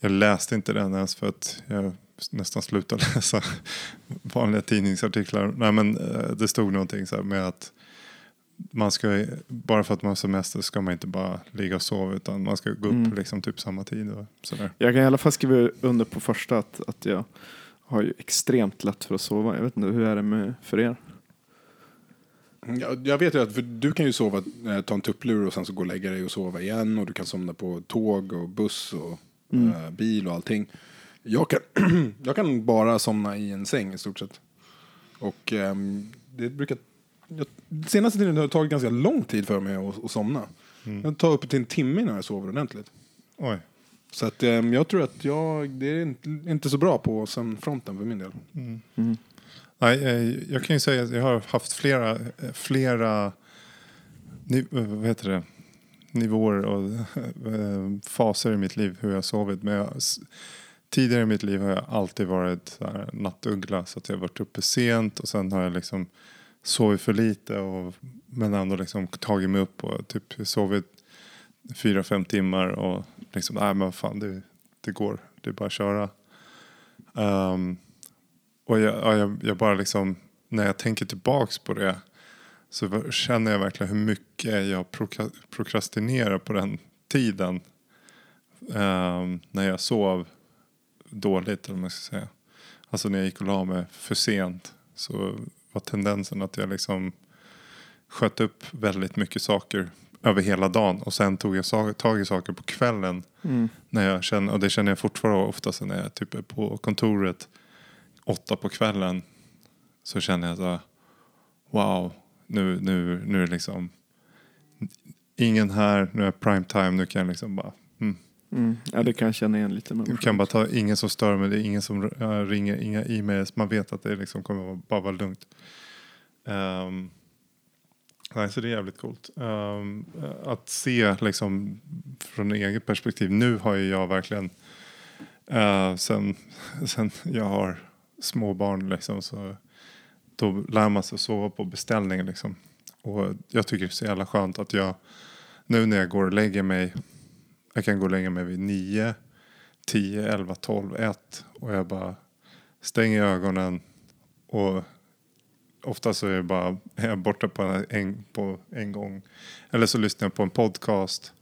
jag läste inte den ens för att jag nästan slutade läsa vanliga tidningsartiklar. Nej men eh, det stod någonting så med att man ska, bara för att man har semester ska man inte bara ligga och sova utan man ska gå upp Mm. liksom typ samma tid och sådär. Jag kan i alla fall skriva under på första att, att jag har ju extremt lätt för att sova. Jag vet inte, hur är det med, för er? Jag, jag vet ju att du kan ju sova, eh, ta en tupplur och sen så gå och lägga dig och sova igen. Och du kan somna på tåg och buss och eh, bil och allting. Jag kan, jag kan bara somna i en säng i stort sett. Och ehm, det brukar... Jag, senaste tiden har det tagit ganska lång tid för mig att, att somna. Det tar upp till en timme innan jag sover ordentligt. Oj. Så att, ehm, jag tror att jag, det är inte, inte så bra på sömnfronten för min del. Nej, eh, jag kan ju säga att jag har haft flera, eh, flera eh, vad heter det? nivåer och faser i mitt liv hur jag har sovit. Men jag, tidigare i mitt liv har jag alltid varit så här nattuggla så att jag har varit uppe sent och sen har jag liksom sovit för lite och, men ändå liksom tagit mig upp och typ sovit fyra, fem timmar och liksom, nej men fan det, det går, det är bara att köra. Um, och jag, ja, jag, jag bara liksom, när jag tänker tillbaks på det så känner jag verkligen hur mycket jag prokrastinerar på den tiden. Ehm, när jag sov dåligt, eller vad man ska säga. Alltså när jag gick och la mig för sent så var tendensen att jag liksom sköt upp väldigt mycket saker över hela dagen och sen tog jag tag i saker på kvällen när jag känner, och det känner jag fortfarande oftast när jag typ är på kontoret åtta på kvällen så känner jag så wow, nu, nu, nu är det liksom ingen här, nu är prime time, nu kan jag liksom bara mm, Mm. Ja, det kan jag känna igen lite. jag kan bara ta, ingen som stör mig, det är ingen som ringer, inga e-mails, man vet att det liksom kommer bara vara lugnt. Ehm, nej, så det är jävligt coolt. Ehm, att se liksom från eget perspektiv, nu har ju jag verkligen uh, sen, sen jag har små barn liksom så då lär man sig att sova på beställning liksom. Och jag tycker det är så jävla skönt att jag nu när jag går och lägger mig jag kan gå och lägga mig vid 9, 10, 11, 12, 1 och jag bara stänger ögonen och ofta så är det bara är jag borta på en, på en gång. Eller så lyssnar jag på en podcast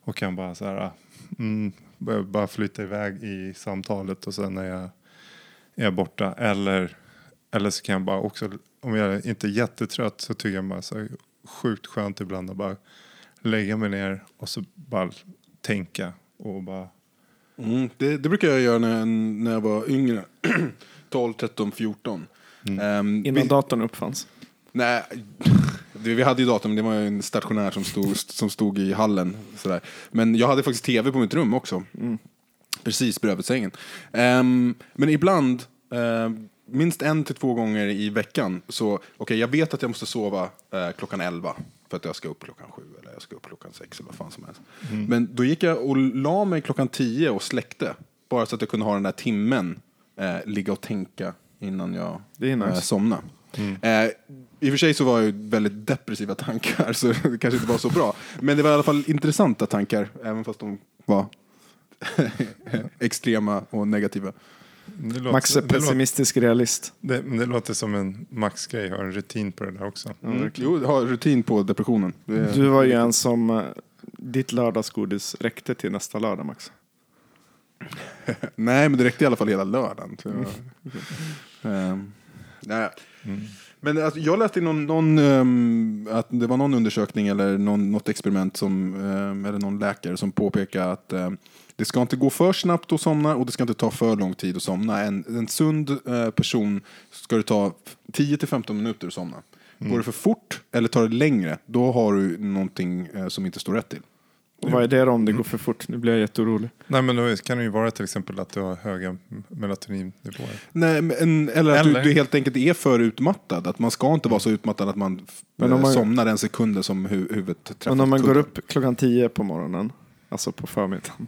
och kan bara så här ah, mm, bara- flytta iväg i samtalet och sen när jag, är jag borta. Eller, eller så kan jag bara också, om jag inte är jättetrött så tycker jag bara så här, sjukt skönt ibland att bara lägga mig ner och så bara tänka och bara Mm, det, det brukar jag göra när, när jag var yngre. 12, 13, 14. Ehm, Innan vi, datorn uppfanns. nej, det, vi hade ju datorn, men det var ju en stationär som stod, som stod i hallen. Sådär. Men jag hade faktiskt tv på mitt rum också. Precis bredvid sängen. Ehm, men ibland, ehm, minst en till två gånger i veckan, så okej, jag vet att jag måste sova eh, klockan 11 för att jag ska upp klockan sju eller jag ska upp klockan sex eller vad fan som helst. Men då gick jag och la mig klockan 10 och släckte. Bara så att jag kunde ha den där timmen, eh, ligga och tänka innan jag Det nice. eh, somna. Eh, I och för sig så var ju väldigt depressiva tankar, så det kanske inte var så bra. Men det var i alla fall intressanta tankar, även fast de var extrema och negativa. Det låter, Max är det, låter, pessimistisk realist. det, det låter som en Max-grej, har en rutin på det där också. Mm. Jo, ha rutin på depressionen. Det är- Du var ju en som, eh, ditt lördagsgodis räckte till nästa lördag Max. Nej, men det räckte i alla fall hela lördagen. Så jag, Ehm, nej. Men alltså, jag läste i någon, någon ehm, att det var någon undersökning eller någon, något experiment som, ehm, eller någon läkare som påpekar att ehm, det ska inte gå för snabbt att somna och det ska inte ta för lång tid att somna. En, en sund eh, person ska det ta 10-15 minuter att somna. Går det för fort eller tar det längre, då har du någonting eh, som inte står rätt till. Och vad är det då om det går för fort? Nu blir jag jätteorolig. Nej men då kan det ju vara till exempel att du har höga melatoninnivåer. Nej, men, eller att Eller? Du, du helt enkelt är för utmattad. Att man ska inte vara så utmattad att man, Men om eh, man- somnar den sekunden som hu huvudet träffar Men om man går upp klockan tio på morgonen, alltså på förmiddagen,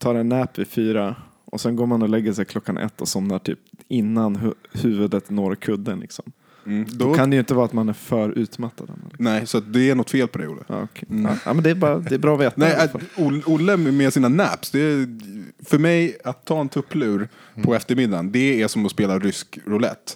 tar en nap vid fyra och sen går man och lägger sig klockan ett och somnar typ innan hu huvudet når kudden. Liksom. Mm, Då då, kan det ju inte vara att man är för utmattad. Nej, så det är något fel på det Olle. Ja, okej. Mm. ja, men det är, bara, det är bra att veta. Nej, att Olle med sina naps, det är, för mig att ta en tupplur Mm. på eftermiddagen, det är som att spela rysk roulette.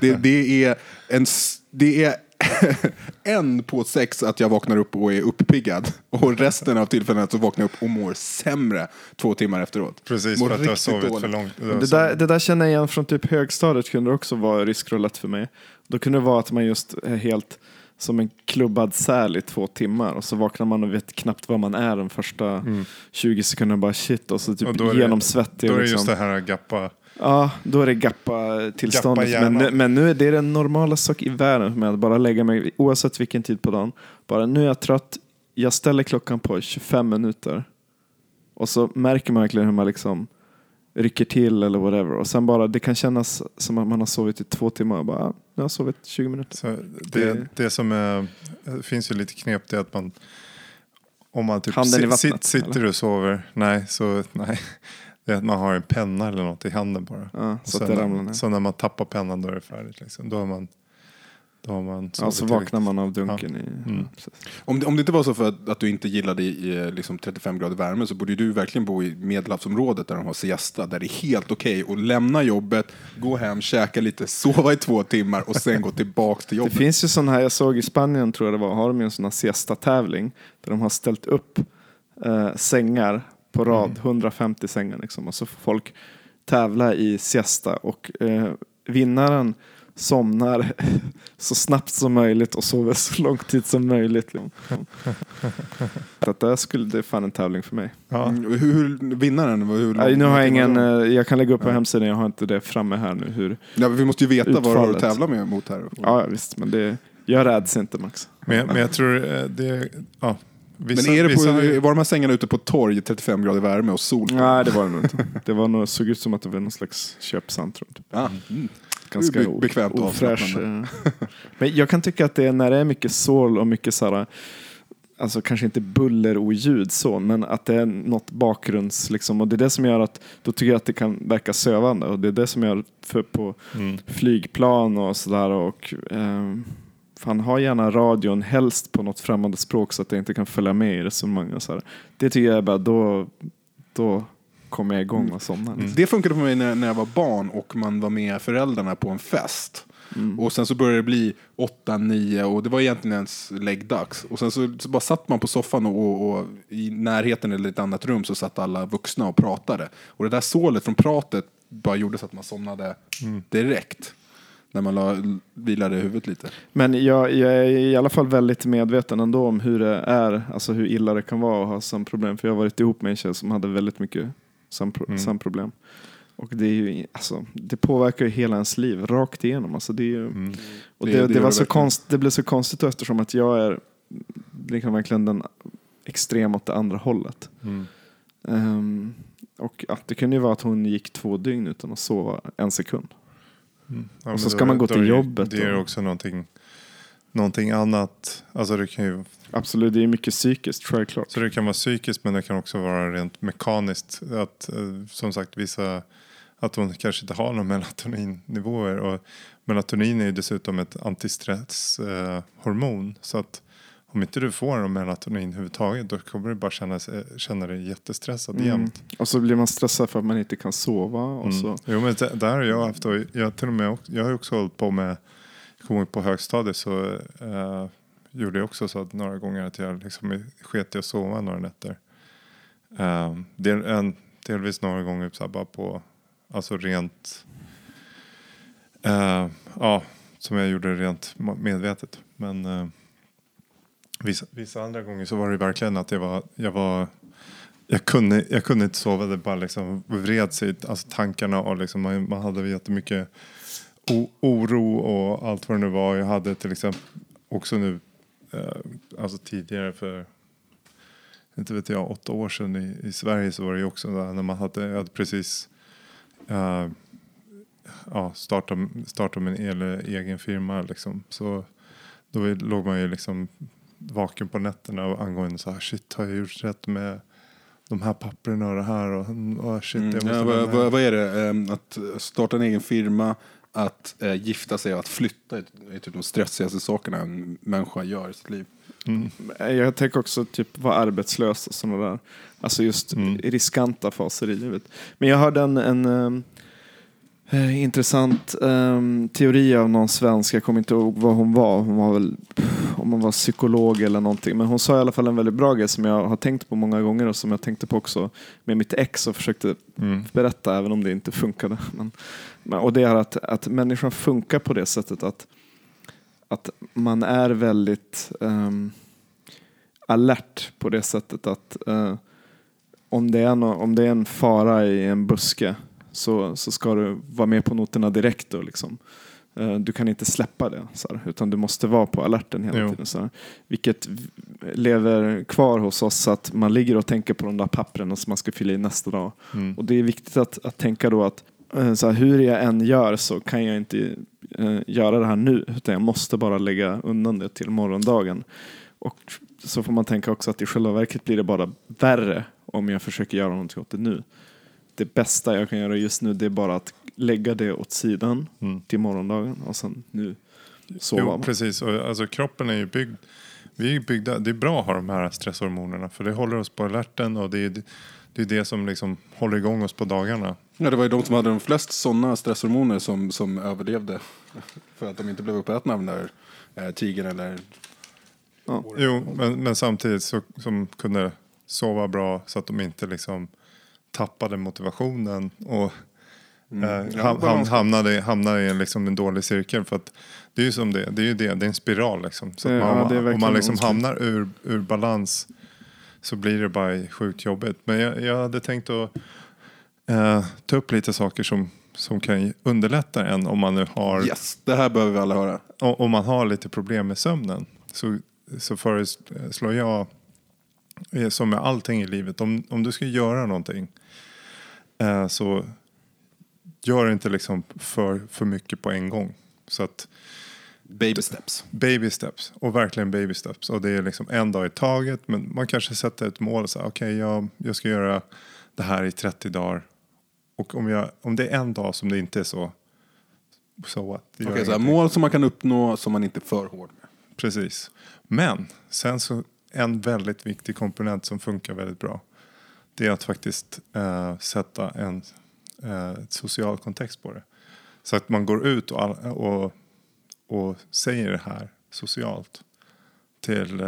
Det, det är en, det är en på sex att jag vaknar upp och är uppiggad. Och resten av tillfällena så vaknar jag upp och mår sämre två timmar efteråt. Precis, Mår för att du har sovit dåligt. för långt. Det där, det där känner jag igen från typ högstadiet kunde också vara riskroulette för mig. Då kunde det vara att man just är helt som en klubbad säl i två timmar och så vaknar man och vet knappt var man är de första 20 sekunderna bara shit och så typ Och då är det- genomsvettig. Då är det liksom. just det här gappa. Ja, då är det gappa-tillståndet. Gappa men, nu- men nu är det den normala sak i världen med att bara lägga mig, oavsett vilken tid på dagen. Bara nu är jag trött, jag ställer klockan på 25 minuter. Och så märker man verkligen hur man liksom rycker till eller whatever. Och sen bara, det kan kännas som att man har sovit i två timmar. Bara, ah, jag har sovit 20 minuter. Så det, Det- det som är, det finns ju lite knep det är att man om man typ Handen i vattnet, sit, sitter och sover, nej, så nej. Det är att man har en penna eller något i handen bara. Ja, så att det ramlar ner. så när man tappar pennan då är det färdigt. Liksom. Då har man, då har man Ja, så vaknar man av dunken i... Mm. Ja. Om det, om det inte var så för att, att du inte gillade i, i, liksom 35 grader värme så borde du verkligen bo i medelhavsområdet där de har siesta. Där det är helt okej att lämna jobbet, gå hem, käka lite, sova i två timmar och sen gå tillbaks till Det jobbet. finns ju sån här, jag såg i Spanien tror jag det var, har de ju en sån här siesta-tävling där de har ställt upp eh, sängar på rad, 150 sängar liksom, och så får folk tävla i siesta och eh, vinnaren somnar så snabbt som möjligt och sover så lång tid som möjligt. Liksom. Att det, skulle, det är fan en tävling för mig. Ja. Mm, hur, hur, vinnaren, hur, Nej, nu har jag ingen, Ja, eh, jag kan lägga upp på hemsidan, jag har inte det framme här nu. Hur, vi måste ju veta vad du har att Utfallet. tävla med mot här. ja visst, men det, jag räds inte Max. Men, men jag tror eh, det, ja. Vissa, Men är det vissa, på, var de här sängarna ute på torg, 35 grader värme och sol? Nej, det var det nog inte. Det var nog, såg ut som att det var någon slags köpcentrum. Typ. Ja. Mm. Ganska Be- bekvämt och ofräsch. eh. Men jag kan tycka att det är när det är mycket sol och mycket så här, alltså kanske inte buller och ljud så, men att det är något bakgrunds, liksom, och det är det som gör att, då tycker jag att det kan verka sövande och det är det som gör för på Mm. flygplan och sådär och eh, fan ha gärna radion helst på något främmande språk så att jag inte kan följa med i resonemang och så här. Det tycker jag är bara då, då kommer jag igång och somnar. Liksom. Det funkade för mig när, när jag var barn och man var med föräldrarna på en fest. Mm. Och sen så började det bli åtta, nio och det var egentligen ens läggdags. Och sen så, så bara satt man på soffan och, och, och i närheten eller ett annat rum så satt alla vuxna och pratade. Och det där sålet från pratet bara gjorde så att man somnade direkt. När man la, vilade huvudet lite. Men jag, jag är i alla fall väldigt medveten ändå om hur det är, alltså hur illa det kan vara att ha sömnproblem. För jag har varit ihop med en tjej som hade väldigt mycket sömnpro- Mm. sömnproblem. Och det, är ju, alltså, det påverkar ju hela ens liv, rakt igenom. Alltså det, är ju, Mm. och Det- det, det det, gör var det så verkligen. konst, det blev så konstigt eftersom att jag är liksom verkligen den extrem åt det andra hållet. Mm. Ehm, och ja, det kunde ju vara att hon gick två dygn utan att sova en sekund. Mm. Ja, Och så då- ska man gå till är jobbet Det är och- också någonting, någonting annat. Alltså det kan ju, Absolut, det är mycket psykiskt, självklart. så det kan vara psykiskt men det kan också vara rent mekaniskt. Att, eh, som sagt, vissa, att hon kanske inte har några melatoninnivåer. Och melatonin är ju dessutom ett antistresshormon. så att om inte du får någon melatonin överhuvudtaget då kommer du bara känna, sig- känna dig jättestressad Mm. jämt. Och så blir man stressad för att man inte kan sova. Och Mm. så. Jo men det- där har jag haft, och jag, till och med, jag har också hållit på med, jag kommer ihåg på högstadiet så eh, gjorde jag också så att några gånger att jag liksom sket i att sova några nätter. Eh, del, en, delvis några gånger så bara på, alltså rent, eh, ja, som jag gjorde rent medvetet. Men eh, vissa, vissa andra gånger så var det verkligen att jag var, jag var jag kunde, jag kunde inte sova, det bara liksom vred sig, alltså tankarna och liksom, man, man hade jättemycket o, oro och allt vad det nu var. Jag hade till exempel också nu, eh, alltså tidigare för, inte vet jag, åtta år sedan i, i Sverige så var det ju också där när man hade, jag hade precis eh, ja, startat, startat min el, egen firma liksom. Så då låg man ju liksom vaken på nätterna och angående så här, shit har jag gjort rätt med de här papperna och det här och, och shit jag måste Mm. Ja, vad, vad, vad är det? Ehm, Att starta en egen firma, att eh, gifta sig och att flytta är typ de stressigaste sakerna en människa gör i sitt liv. Mm. Jag tänker också typ vara arbetslös och sådana där. Alltså just Mm. riskanta faser i livet. Men jag hörde en, en ehm, eh, intressant ehm, teori av någon svensk, jag kommer inte ihåg vad hon var. Hon var väl, om hon var psykolog eller någonting. Men hon sa i alla fall en väldigt bra grej som jag har tänkt på många gånger och som jag tänkte på också med mitt ex och försökte Mm. berätta även om det inte funkade. Men, och det är att, att människan funkar på det sättet att, att man är väldigt ehm, alert på det sättet att eh, om, det är no, om det är en fara i en buske så, så ska du vara med på noterna direkt. Då, liksom. Eh, du kan inte släppa det, så här, utan du måste vara på alerten hela Jo. tiden. Så här. Vilket lever kvar hos oss att man ligger och tänker på de där pappren som man ska fylla i nästa dag. Mm. Och det är viktigt att, att tänka då att eh, så här, hur jag än gör så kan jag inte eh, göra det här nu utan jag måste bara lägga undan det till morgondagen. Och så får man tänka också att i själva verket blir det bara värre om jag försöker göra någonting åt det nu. Det bästa jag kan göra just nu det är bara att lägga det åt sidan Mm. till morgondagen och sen nu sova. Jo, precis. Och, alltså, kroppen är ju byggd, vi är byggda, det är bra att ha de här stresshormonerna för det håller oss på alerten och det är det, är det som liksom håller igång oss på dagarna. Ja, det var ju de som hade de flest sådana stresshormoner som, som överlevde. För att de inte blev uppätna av den där eh, tigern eller... Ja. Jo, men, men samtidigt så som kunde sova bra så att de inte liksom tappade motivationen och Mm. eh, ham, ham, hamnade, hamnade i en, liksom en dålig cirkel. För att det är ju som det, det är ju det, det är en spiral liksom. Så man, det är om man liksom hamnar ur, ur balans så blir det bara sjukt jobbigt. Men jag, jag hade tänkt att eh, ta upp lite saker som, som kan underlätta en om man nu har Yes, det här behöver vi alla höra. om man har lite problem med sömnen så, så föreslår jag, eh, som med allting i livet, om, om du ska göra någonting eh, så gör inte liksom för, för mycket på en gång. Så att Baby steps. baby steps, och verkligen baby steps. Och det är liksom en dag i taget, men man kanske sätter ett mål okej, jag, jag ska göra det här i 30 dagar. Och om, jag, om det är en dag som det inte är så, så what? Okej, så här, mål som man kan uppnå som man inte är för hård med. Precis. Men sen så en väldigt viktig komponent som funkar väldigt bra. Det är att faktiskt eh, sätta en eh, social kontext på det. Så att man går ut och, och, och säger det här socialt. Till, eh,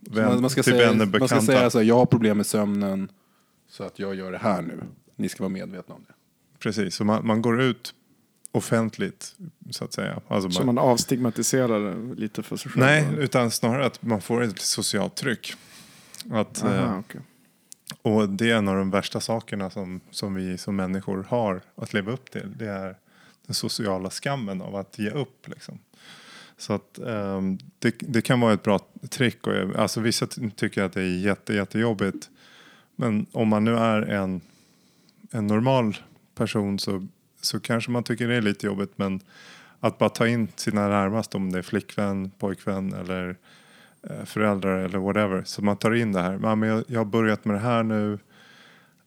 vän, man, man, ska till säga, vänner, man ska bekanta. säga så här, jag har problem med sömnen så att jag gör det här nu. Ni ska vara medvetna om det. Precis, så man, man går ut offentligt så att säga. Alltså Så man avstigmatiserar det lite för sig själv. nej, utan snarare att man får ett socialt tryck. Att, eh, Aha, okej. Och det är en av de värsta sakerna som, som vi som människor har att leva upp till. Det är den sociala skammen av att ge upp. Liksom. Så att um, det, det kan vara ett bra trick. Och, alltså vissa tycker att det är jätte, jättejobbigt. Men om man nu är en, en normal person så, så kanske man tycker det är lite jobbigt. Men att bara ta in sina närmaste, om det är flickvän, pojkvän eller föräldrar eller whatever. Så man tar in det här. "Ja, men jag, har börjat med det här nu.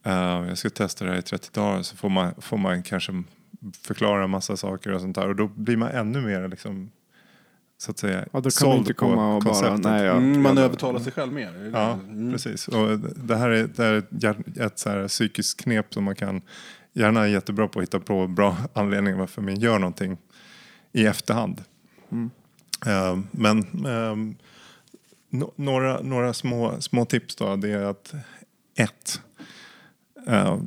Eh, jag ska testa det här i 30 dagar. Så får man, får man kanske förklara en massa saker och sånt där. Och då blir man ännu mer liksom så att säga Ja, då kan man såld inte komma och bara, konceptet. nej, jag, Mm, man övertalar sig själv mer. Ja, Mm. precis. Och det här är, det här är ett, så här psykiskt knep som man kan gärna är jättebra på att hitta på bra anledningar varför man gör någonting i efterhand. Mm. Eh, men ehm, no, några, några små, små tips då, det är att ett, eh,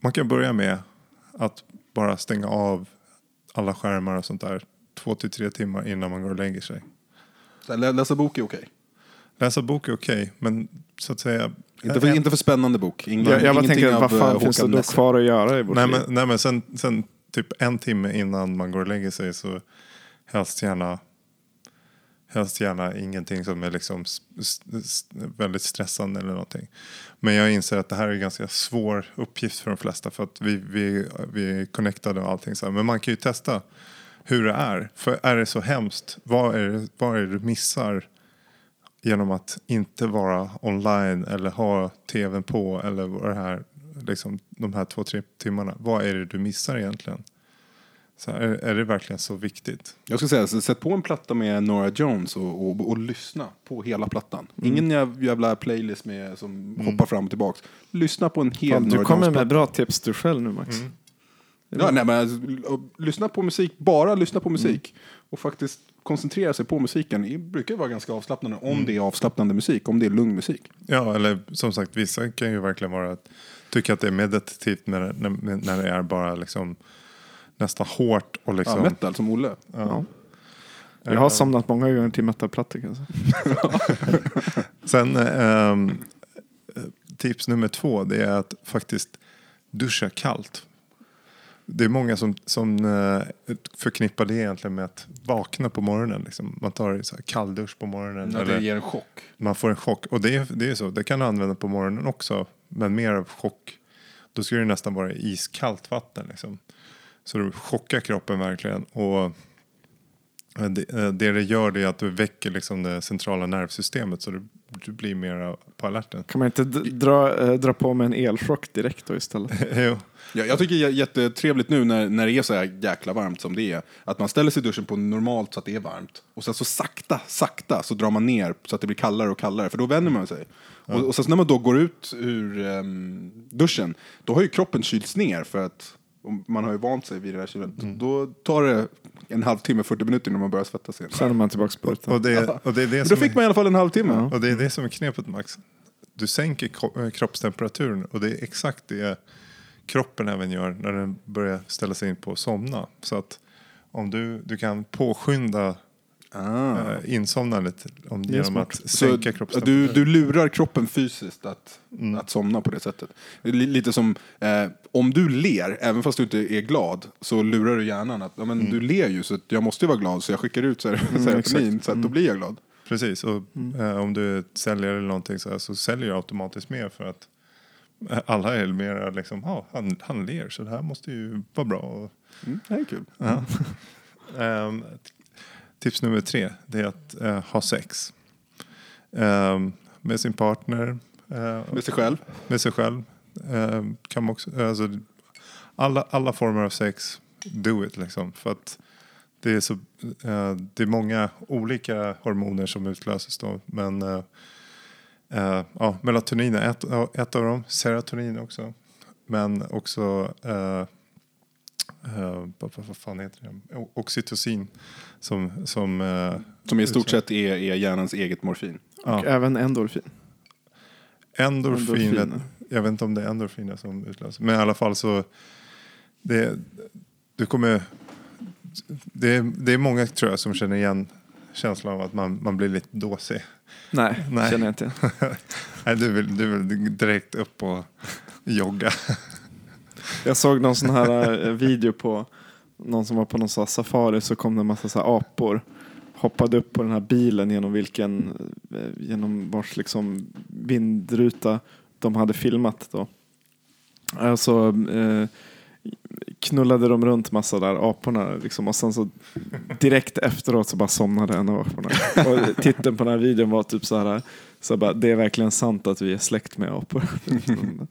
man kan börja med att bara stänga av alla skärmar och sånt där två till tre timmar innan man går och lägger sig. Så lä- Läsa bok är okej. Läsa bok är okej, men så att säga... Inte, för, en- inte för spännande bok. Ingen, jag, jag bara tänker, vad av, fan eh, finns det då kvar att göra i vårt Nej men, nej, men sen, sen typ en timme innan man går och lägger sig så helst gärna, helst gärna ingenting som är liksom väldigt stressande eller någonting. Men jag inser att det här är en ganska svår uppgift för de flesta för att vi, vi, vi är connectade och allting så här. Men man kan ju testa hur det är. För är det så hemskt, vad är det, vad är det du missar genom att inte vara online eller ha tvn på eller vad det här, liksom, de här två, tre timmarna. Vad är det du missar egentligen? Så är, är det verkligen så viktigt? Jag ska säga, så sätt på en platta med Nora Jones och, och, och lyssna på hela plattan. Ingen jäv- jävla playlist med, som hoppar fram och tillbaks. Lyssna på en hel Fan, Nora du kommer med bra tips du själv nu Max. Ja, nej, men, alltså, lyssna på musik, bara lyssna på musik. Och faktiskt koncentrera sig på musiken. Det brukar vara ganska avslappnande om det är avslappnande musik, om det är lugn musik. Ja, eller som sagt, vissa kan ju verkligen vara att tycka att det är meditativt när, när, när det är bara liksom nästan hårt och Ja, liksom... metal som Olle. Ja. Jag har somnat många gånger till metalplattor kan jag säga. Sen ehm, tips nummer två det är att faktiskt duscha kallt. Det är många som, som eh, förknippar det egentligen med att vakna på morgonen. Liksom. Man tar så här kalldusch på morgonen. När det ger en chock. man får en chock. Och det, är- det är så, det kan du använda på morgonen också. Men mer av chock. Då ska det nästan vara iskallt vatten. Liksom. Så du chockar kroppen verkligen. Och eh, det, eh, det det gör det är att du väcker liksom det centrala nervsystemet. Så du, du blir mer på alerten. Kan man inte dra, eh, dra på med en elchock direkt då istället? jo. Ja, jag tycker det är jättetrevligt nu när, när det är så här jäkla varmt som det är. Att man ställer sig i duschen på normalt så att det är varmt. Och sen så sakta, sakta så drar man ner så att det blir kallare och kallare. För då vänjer man sig. Och, och sen när man då går ut ur ehm, duschen, då har ju kroppen kylts ner för att man har ju vant sig vid det här kylet. Då tar det en halvtimme, 40 minuter innan man börjar svettas igen. Sen är man tillbaka på rutan. Och det, och det är det då fick är- man i alla fall en halvtimme. Ja. Och det är det som är knepet Max. Du sänker eh, kroppstemperaturen och det är exakt det kroppen även gör när den börjar ställa sig in på att somna. Så att om du, du kan påskynda Ah. eh, insomnandet om, Det är genom att sänka du, kroppstemperaturen. du lurar kroppen fysiskt att, Mm. att somna på det sättet. Lite som, eh, om du ler, även fast du inte är glad, så lurar du hjärnan att ja, men Mm. du ler ju så att jag måste ju vara glad så jag skickar ut ser- serotonin exakt. så att då blir jag glad. Precis, och eh, om du är säljare eller någonting så, här, så säljer du automatiskt mer för att alla är mer liksom, ja, han, han ler så det här måste ju vara bra. Och, Mm, det är kul. Ja. Ehm, tips nummer tre det är att eh, ha sex. Ehm, med sin partner. eh, Med sig själv. med sig själv. Ehm, kan man också, alltså, alla, alla former av sex, do it liksom. För att det är, så, eh, det är många olika hormoner som utlöses då. Men eh, eh, ja, melatonin är ett, ett av dem. Serotonin också. Men också vad, vad fan heter det? O- Oxytocin. Som, som eh, Som i stort sett är, är hjärnans eget morfin. ja. Och även endorfin. Endorfin, Endorfiner. jag vet inte om det är endorfiner som utlöser. Men i alla fall så, det, du kommer, det, är- det är många tror jag som känner igen känslan av att man, man blir lite dåsig. Nej, Nej. känner jag inte. Nej, du, vill, du vill direkt upp och jogga. Jag såg någon sån här eh, video på någon som var på någon här safari så kom det en massa så apor. Hoppade upp på den här bilen genom vilken, eh, genom vars liksom vindruta de hade filmat då. Alltså eh, knullade de runt massa där aporna liksom och sen så direkt efteråt så bara somnade en av aporna. Och titeln på den här videon var typ så här, så bara, det är verkligen sant att vi är släkt med apor.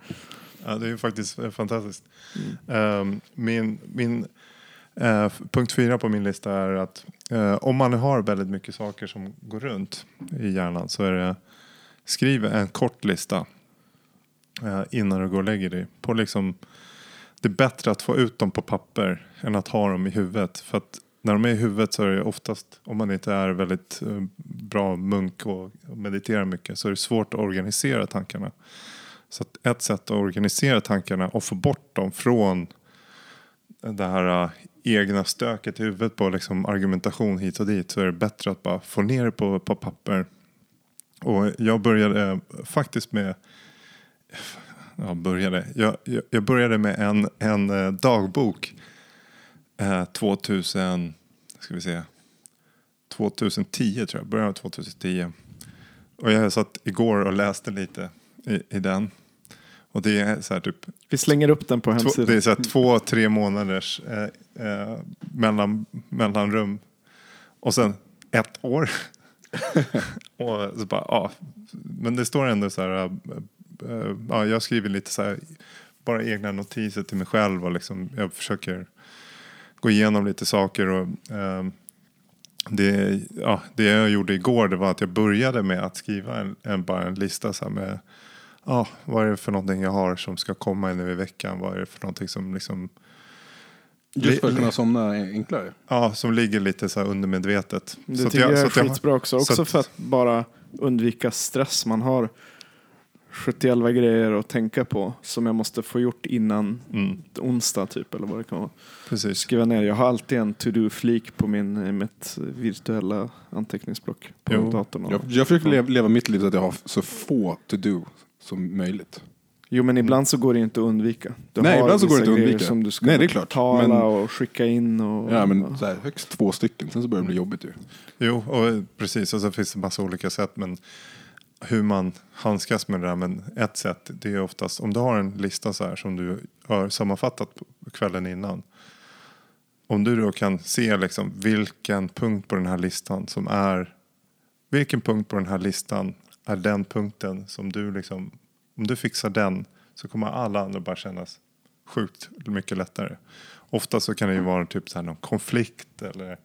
Ja, det är ju faktiskt eh, fantastiskt. Mm. Ehm, min, min Eh, punkt fyra på min lista är att eh, om man har väldigt mycket saker som går runt i hjärnan så är det skriv en kort lista eh, innan du går och lägger dig. På liksom, det är bättre att få ut dem på papper än att ha dem i huvudet. För att när de är i huvudet så är det oftast, om man inte är väldigt eh, bra munk och mediterar mycket, så är det svårt att organisera tankarna. Så att ett sätt att organisera tankarna och få bort dem från det här eh, egna stöket i huvudet på liksom argumentation hit och dit så är det bättre att bara få ner det på, på papper. Och jag började faktiskt med jag började. Jag, jag, jag började med en, en eh, dagbok eh, 2000, ska vi se, 2010 tror jag, början av 2010. Och jag satt igår och läste lite i, i den. Och det är så här typ Vi slänger upp den på hemsidan. det är så här två, tre månaders eh, eh, mellan, mellanrum. Och sen ett år. och så bara, ja. Men det står ändå så här, eh, ja, jag skriver lite så här, bara egna notiser till mig själv och liksom, jag försöker gå igenom lite saker. Och, eh, det, ja, det jag gjorde igår det var att jag började med att skriva en, en, bara en lista så med ja, vad är det för någonting jag har som ska komma nu i veckan? Vad är det för någonting som liksom Just för att kunna somna enklare. Ja, som ligger lite så här undermedvetet. Det så att tycker jag, så är jag- skitbra också. så Också att- för att bara undvika stress. Man har 71 grejer att tänka på som jag måste få gjort innan Mm, onsdag typ eller vad det kan vara. precis. Skriva ner. Jag har alltid en to-do-flik på min, mitt virtuella anteckningsblock på Jo. datorn. Jag, jag försöker leva, leva mitt liv så att jag har så få to-do som möjligt. Jo men ibland så går det inte att undvika. Du Nej, har ibland så går det inte att undvika. Som du ska Nej, det är klart. tala Men- och skicka in. Och, Ja, men så här, högst två stycken, sen så börjar det bli jobbigt ju. Jo, och precis. Och så finns det massa olika sätt. Men hur man handskas med det där. Men ett sätt, det är oftast om du har en lista så här som du har sammanfattat på kvällen innan. Om du då kan se liksom vilken punkt på den här listan som är vilken punkt på den här listan är den punkten som du liksom om du fixar den så kommer alla andra bara kännas sjukt mycket lättare. Ofta så kan det ju vara typ så här någon konflikt eller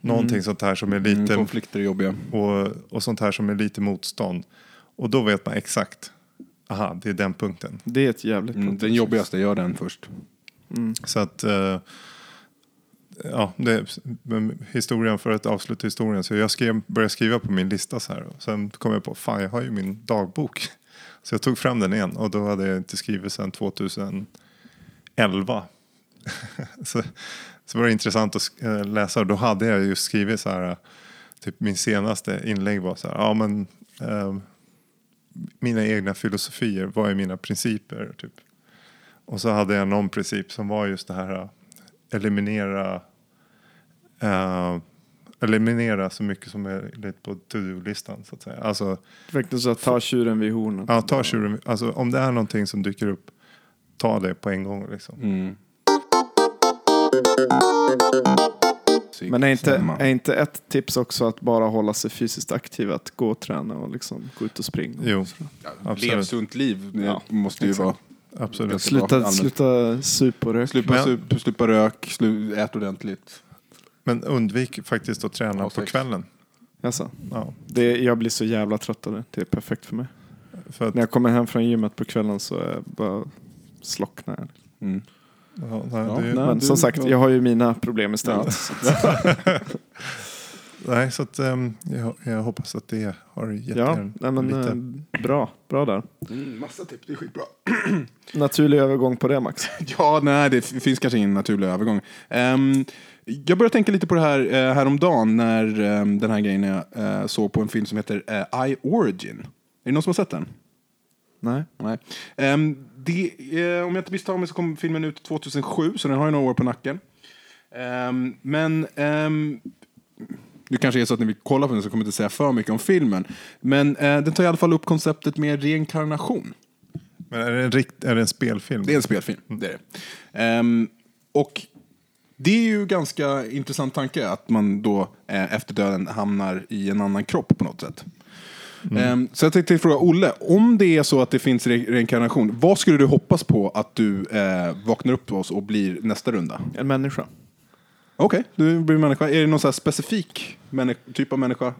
någonting sånt här som är Mm, lite konflikter är jobbiga. och, och sånt här som är lite motstånd. Och då vet man exakt, aha, det är den punkten. Det är ett jävligt Mm, den jobbigaste, gör den först. Så att, eh, ja, det, historien för att avsluta historien. Så jag skrev, började skriva på min lista så här. Och sen kom jag på, fan jag har ju min dagbok. Så jag tog fram den igen och då hade jag inte skrivit sedan 2011. så, så var det intressant att eh, läsa och då hade jag just skrivit så här. Typ min senaste inlägg var så här, ja men eh, mina egna filosofier, vad är mina principer? Typ. Och så hade jag någon princip som var just det här eliminera äh, eliminera så mycket som möjligt på to-do-listan så att säga. Alltså, Verkligen så att ta tjuren vid hornen. ja, ta tjuren, alltså om det är någonting som dyker upp, ta det på en gång liksom. Mm. Men är inte, är inte ett tips också att bara hålla sig fysiskt aktiv? Att gå och träna och liksom gå ut och springa? Jo, Ja, absolut. Lev sunt liv det Ja, måste ju exakt. vara. Absolut. Sluta, sluta supa och röka. Slupa, Men- sup, slupa rök, slu, ät ordentligt. Men undvik faktiskt att träna på kvällen. Alltså, Ja, det, jag blir så jävla trött av det. Det är perfekt för mig. för att, När jag kommer hem från gymmet på kvällen så är jag bara slocknar jag. Mm. ja, nej, Ja, nej. Men du- som sagt, ja. jag har ju mina problem istället. nej, så att, ehm, jag, jag hoppas att det har gett Ja, er nej, men, lite... eh, bra, bra där. Mm, massa tips, det är skitbra. Naturlig övergång på det Max. Ja, nej, det finns kanske ingen naturlig övergång. Ehm, jag började tänka lite på det här uh, häromdagen när ehm, den här grejen jag eh, såg på en film som heter uh, I Origin. Är det någon som har sett den? Nej. Nej. Ehm, det, eh, om jag inte misstar mig så kom filmen ut 2007, så den har ju några år på nacken. Men um, det kanske är så att när vi kollar på den så kommer jag inte säga för mycket om filmen. Men eh, den tar i alla fall upp konceptet med reinkarnation. Men är det, en rikt, är det en spelfilm? Det är en spelfilm, det är det. Ehm, och det är ju ganska intressant tanke att man då eh, efter döden hamnar i en annan kropp på något sätt. Ehm, så jag tänkte fråga Olle, om det är så att det finns re- reinkarnation, vad skulle du hoppas på att du eh, vaknar upp hos och blir nästa runda? En människa. Okej, du blir människa. Är det någon så här specifik typ av människa?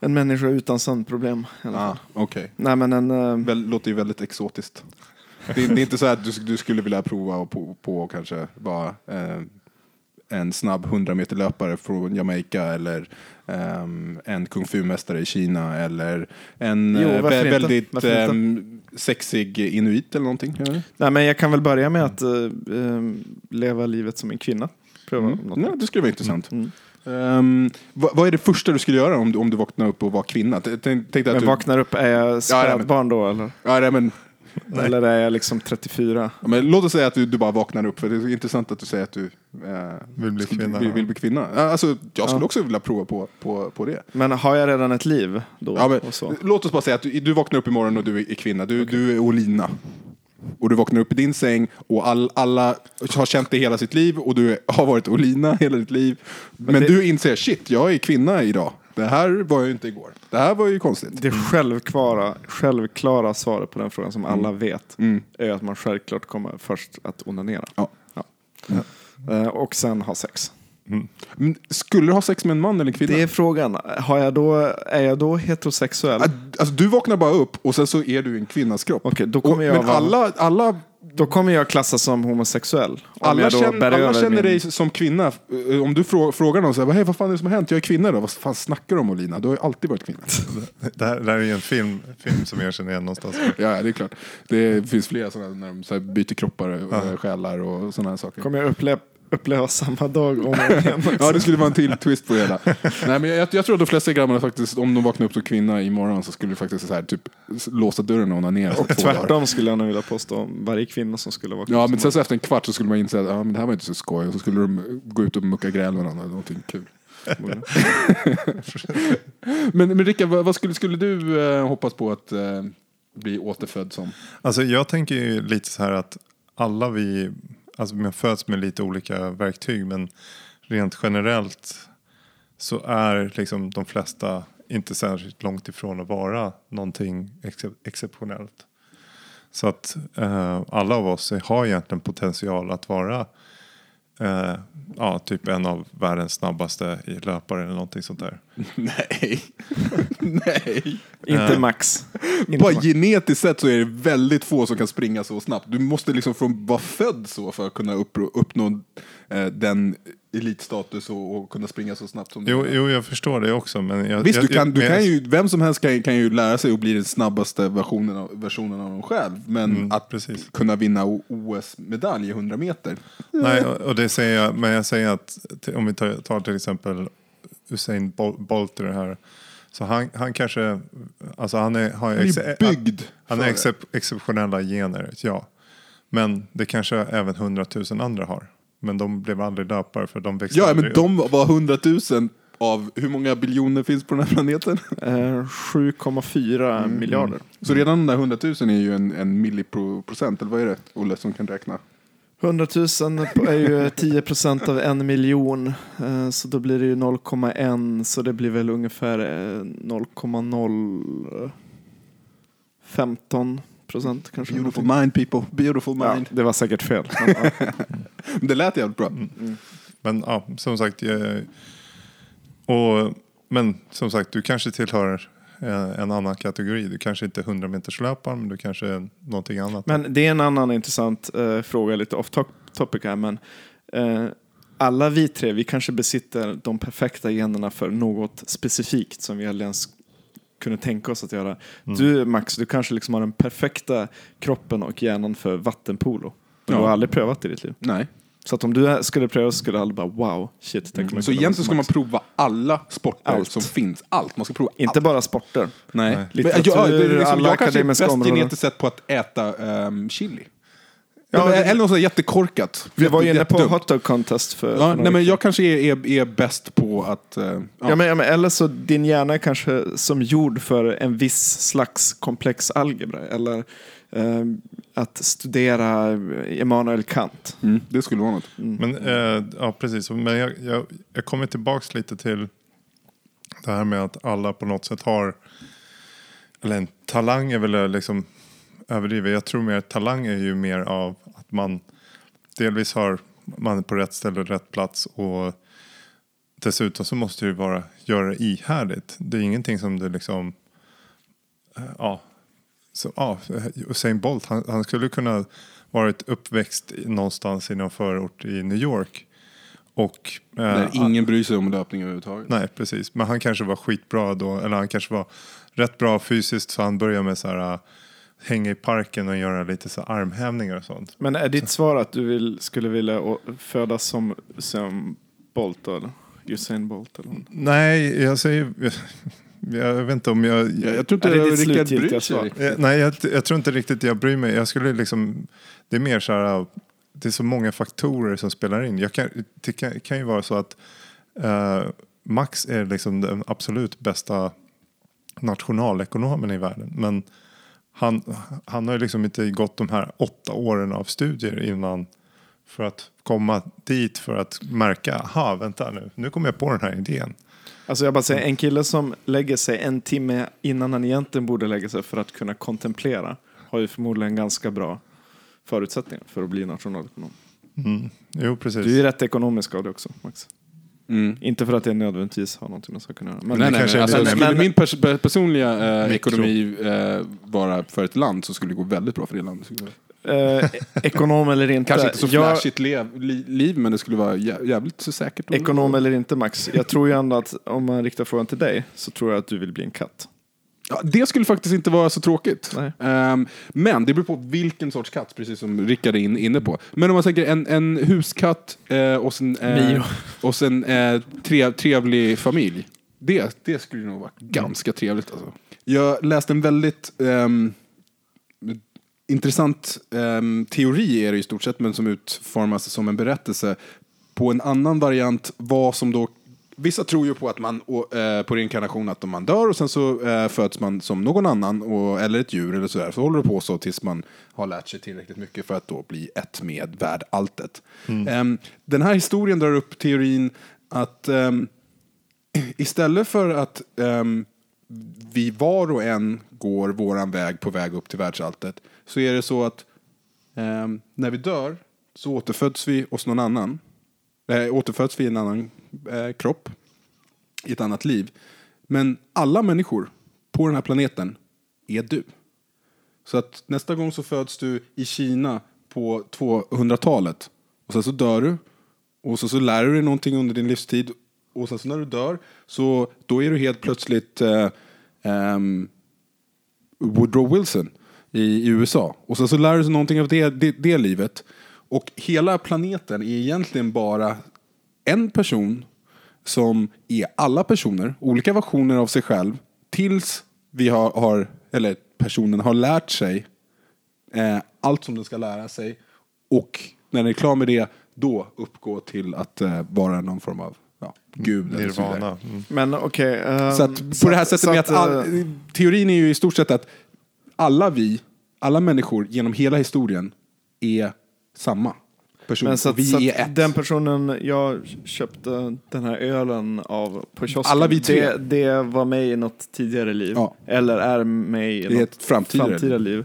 En människa utan sömnproblem. i alla fall. Ah, Okej. Nej men en... eh, Väl, låter ju väldigt exotiskt. Det, det är inte så att du, du skulle vilja prova och på, på kanske vara eh, en snabb 100 meter löpare från Jamaica eller ehm, en kung fu-mästare i Kina eller en Jo, eh, varför vä- inte? väldigt Varför inte? ehm, sexig inuit eller någonting. eller? Nej men jag kan väl börja med att eh, eh, leva livet som en kvinna. Pröva Mm. något. Ja, det skulle vara intressant. Mm. Ehm, vad, vad är det första du skulle göra om du, om du vaknar upp och var kvinna? Tänk, att Men du... vaknar upp, är jag spädbarn då eller? Ja, nej, men, Eller är jag liksom 34? ja, men låt oss säga att du, du bara vaknar upp, för det är intressant att du säger att du eh, Vill bli kvinna. Vill, vill bli kvinna. Ja, Alltså, jag skulle Ja. också vilja prova på, på, på det. Men har jag redan ett liv då? Ja, men, och så? låt oss bara säga att du, du vaknar upp imorgon och du är kvinna. Du, du är Olina. Och du vaknar upp i din säng och all, alla har känt det hela sitt liv och du har varit Olina hela ditt liv. Men, det- du inser, shit, jag är kvinna idag. Det här var jag inte igår. Det här var ju konstigt. Det självklara, självklara svaret på den frågan som alla vet Mm. är att man självklart kommer först att onanera. Ja. Eh, Och sen ha sex. Men skulle du ha sex med en man eller en kvinna? Det är frågan. Har jag då, är jag då heterosexuell? Alltså, du vaknar bara upp och sen så är du en kvinnas kropp. Okej, då Och, kommer jag men vara- alla, alla, Då kommer jag klassas som homosexuell. Om alla, jag då känner, bär alla känner min- dig som kvinna. Eh, Om du frå, frågar någon så här, "Hej, vad fan är det som har hänt? Jag är kvinna idag. Vad fan snackar du om Olina? Du har ju alltid varit kvinna. Det här, det här är ju en film, film som jag känner igen någonstans. ja, det är klart. Det finns flera sådana när de så här byter kroppar och själar och sådana här saker. Kommer jag uppleva, uppleva samma dag om och igen. Ja, det skulle vara en till twist på det hela. Nej, men jag, jag tror att de flesta grabbarna faktiskt, om de vaknar upp som kvinna imorgon så skulle de faktiskt så här, typ, låsa dörren och onanera. Och två dagar. tvärtom skulle jag nog vilja påstå om varje kvinna som skulle vara Ja, men sen så efter en kvart så skulle man inse att ja, men det här var inte så skoj. Och så skulle de gå ut och mucka gräl med varandra. Någonting kul. men men Rickard, vad, vad skulle, skulle du eh, hoppas på att eh, bli återfödd som? Alltså jag tänker ju lite så här att alla vi, alltså man föds med lite olika verktyg men rent generellt så är liksom de flesta inte särskilt långt ifrån att vara någonting ex- exceptionellt. Så att eh, alla av oss har egentligen potential att vara eh, ja, typ en av världens snabbaste i löpare eller någonting sånt där. Nej. Nej. Inte Max. Inte Bara Max. genetiskt sett så är det väldigt få som kan springa så snabbt. Du måste liksom från vara född så för att kunna upp, uppnå eh, den elitstatus och, och kunna springa så snabbt som du Jo, jag förstår det också. Men jag, Visst, jag, du kan, du kan ju, vem som helst kan, kan ju lära sig att bli den snabbaste versionen av, versionen av dem själv. Men Mm, att precis. kunna vinna OS-medalj i 100 meter. Nej, och det säger jag, men jag säger att om vi tar, tar till exempel Usain Bol- Bolt i det här. Så han, han kanske, alltså han är, har Han är byggd han för är excep- exceptionella gener, ja. Men det kanske även hundratusen andra har. Men de blev aldrig löpare för de växte Ja, men upp. de var 100 000 av hur många biljoner finns på den här planeten? Eh, 7,4 Mm. miljarder. Så redan de där 100 000 är ju en, en milliprocent, eller vad är det, Olle, som kan räkna? 100 000 är ju 10 procent av en miljon. eh, Så då blir det ju 0,1 så det blir väl ungefär eh, 0,015 procent kanske. Beautiful mind people, beautiful Ja, mind. det var säkert fel. Men, ja. Det lät jävligt bra. Men ja, som sagt. Jag, och, men som sagt, du kanske tillhör eh, en annan kategori. Du kanske inte är 100 meterslöparen, men du kanske är någonting annat. men det är en annan intressant eh, fråga, lite off top- topic här. Men, eh, alla vi tre, vi kanske besitter de perfekta generna för något specifikt som vi aldrig ens kunde tänka oss att göra. Du Max, du kanske liksom har den perfekta kroppen och hjärnan för vattenpolo. Men Ja. Du har aldrig prövat det i ditt liv. Nej. Så att om du skulle pröva så skulle alla bara wow, shit. tänk jag Så egentligen ska man prova alla sporter Allt. som finns. Allt. Man ska prova Inte allt. bara sporter. Nej. Nej. Men, Litteratur, ja, det är liksom, alla jag kanske är bäst områden. genetiskt sett på att äta ehm, chili. Ja, eller något sånt jättekorkat. Vi var ju inne på hot dog contest för, Ja, nej, men jag kanske är, är, är bäst på att... eh, ja. Ja, men, ja, men, eller så din hjärna är kanske som gjord för en viss slags komplex algebra. Eller att studera Immanuel Kant. mm, det skulle vara något. Men, eh, ja, precis. Men jag, jag, jag kommer tillbaks lite till det här med att alla på något sätt har, eller en talang är väl liksom överdrivet. Jag tror mer talang är ju mer av att man delvis har man är på rätt ställe och rätt plats. Och dessutom så måste det vara göra det ihärdigt. Det är ingenting som det liksom, eh, ja, så, ja Usain Bolt, han, han skulle kunna varit uppväxt någonstans i någon förort i New York. Och, eh, Där ingen bryr sig om löpning överhuvudtaget. Nej, precis. Men han kanske var skitbra då, eller han kanske var rätt bra fysiskt så han började med så här äh, hänga i parken och göra lite så armhävningar och sånt. Men är ditt svar att du vill, skulle vilja födas som, som Bolt eller Usain Bolt? Eller? Nej, jag säger... Jag vet inte om jag... Jag, jag tror inte är det Rickard bryr sig. Nej, jag, jag, tror inte riktigt jag bryr mig. Jag skulle liksom... Det är mer så här... Det är så många faktorer som spelar in. Jag kan, det kan, kan ju vara så att uh, Max är liksom den absolut bästa nationalekonomen i världen. Men han, han har ju liksom inte gått de här åtta åren av studier innan för att komma dit för att märka, aha vänta nu, nu kommer jag på den här idén. Alltså jag bara säger, en kille som lägger sig en timme innan han egentligen borde lägga sig för att kunna kontemplera har ju förmodligen ganska bra förutsättningar för att bli nationalekonom. Mm. Jo, precis. Du är ju rätt ekonomisk av det också, Max. Mm. Inte för att det nödvändigtvis har någonting med saken att göra. Men nej, nej, nej. Alltså, skulle min pers personliga eh, ekonomi eh, vara för ett land så skulle det gå väldigt bra för det landet. Eh, ekonom eller inte. Kanske inte så flashigt lev, li, liv, men det skulle vara jävligt så säkert. Ekonom eller inte Max. Jag tror ju ändå att om man riktar frågan till dig så tror jag att du vill bli en katt. Ja, det skulle faktiskt inte vara så tråkigt. Um, men det beror på vilken sorts katt, precis som Rickard är inne på. Men om man tänker en, en huskatt uh, och sen, uh, och sen uh, trev, trevlig familj. Det, det skulle nog vara ganska trevligt. Alltså. Jag läste en väldigt um, intressant um, teori, är det i stort sett, men som utformas som en berättelse på en annan variant, vad som då Vissa tror ju på att man, eh, på reinkarnation, att om man dör och sen så eh, föds man som någon annan och, eller ett djur eller sådär. Så håller det på så tills man har lärt sig tillräckligt mycket för att då bli ett med världalltet. Mm. Eh, den här historien drar upp teorin att ehm, istället för att vi var och en går våran väg på väg upp till världsalltet så är det så att eh, när vi dör så återföds vi hos någon annan. Eh, återföds vi i en annan eh, kropp i ett annat liv. Men alla människor på den här planeten är du. Så att nästa gång så föds du i Kina på 200-talet. Och sen så dör du. Och så, så lär du dig någonting under din livstid. Och sen så när du dör så då är du helt plötsligt eh, um, Woodrow Wilson i, USA. Och sen så lär du dig någonting av det, det, det livet. Och hela planeten är egentligen bara en person som är alla personer, olika versioner av sig själv, tills vi har, har eller personen har lärt sig eh, allt som den ska lära sig. Och när den är klar med det, då uppgå till att eh, vara någon form av ja, gud. Nirvana. Mm. Men okej. Okay, um, ehm, så att på så det här sättet så med att, all, eh, teorin är ju i stort sett att alla vi, alla människor genom hela historien är samma person. Men så, att, vi så är ett. Den personen jag köpte den här ölen av på kiosken. Alla vi tre. Det, det var mig i något tidigare liv. Ja. Eller är mig i något framtida, framtida liv.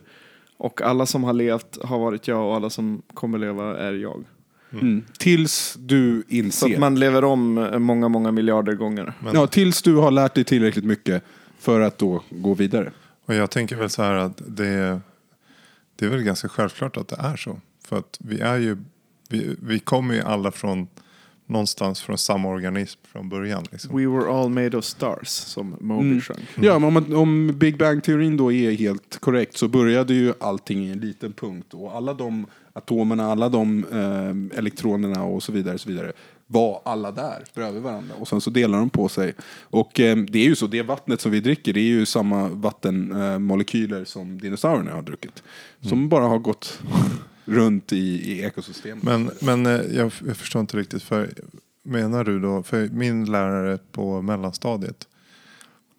Och alla som har levt har varit jag och alla som kommer leva är jag. Mm. Mm. Tills du inser. Så att man lever om många, många miljarder gånger. Men... Ja, tills du har lärt dig tillräckligt mycket för att då gå vidare. Och jag tänker väl så här att det, det är väl ganska självklart att det är så. För att vi är ju vi, vi kommer ju alla från någonstans från samma organism från början. Liksom. We were all made of stars, som Moby mm. sjöng. Mm. Ja, men om, om Big Bang-teorin då är helt korrekt så började ju allting i en liten punkt. Och alla de atomerna, alla de eh, elektronerna och så vidare, så vidare var alla där bredvid varandra. Och sen så delar de på sig. Och eh, det är ju så, det vattnet som vi dricker det är ju samma vattenmolekyler eh, som dinosaurierna har druckit. Som mm. bara har gått runt i, i ekosystemet. Men, men eh, jag, jag förstår inte riktigt. För menar du då, för min lärare på mellanstadiet.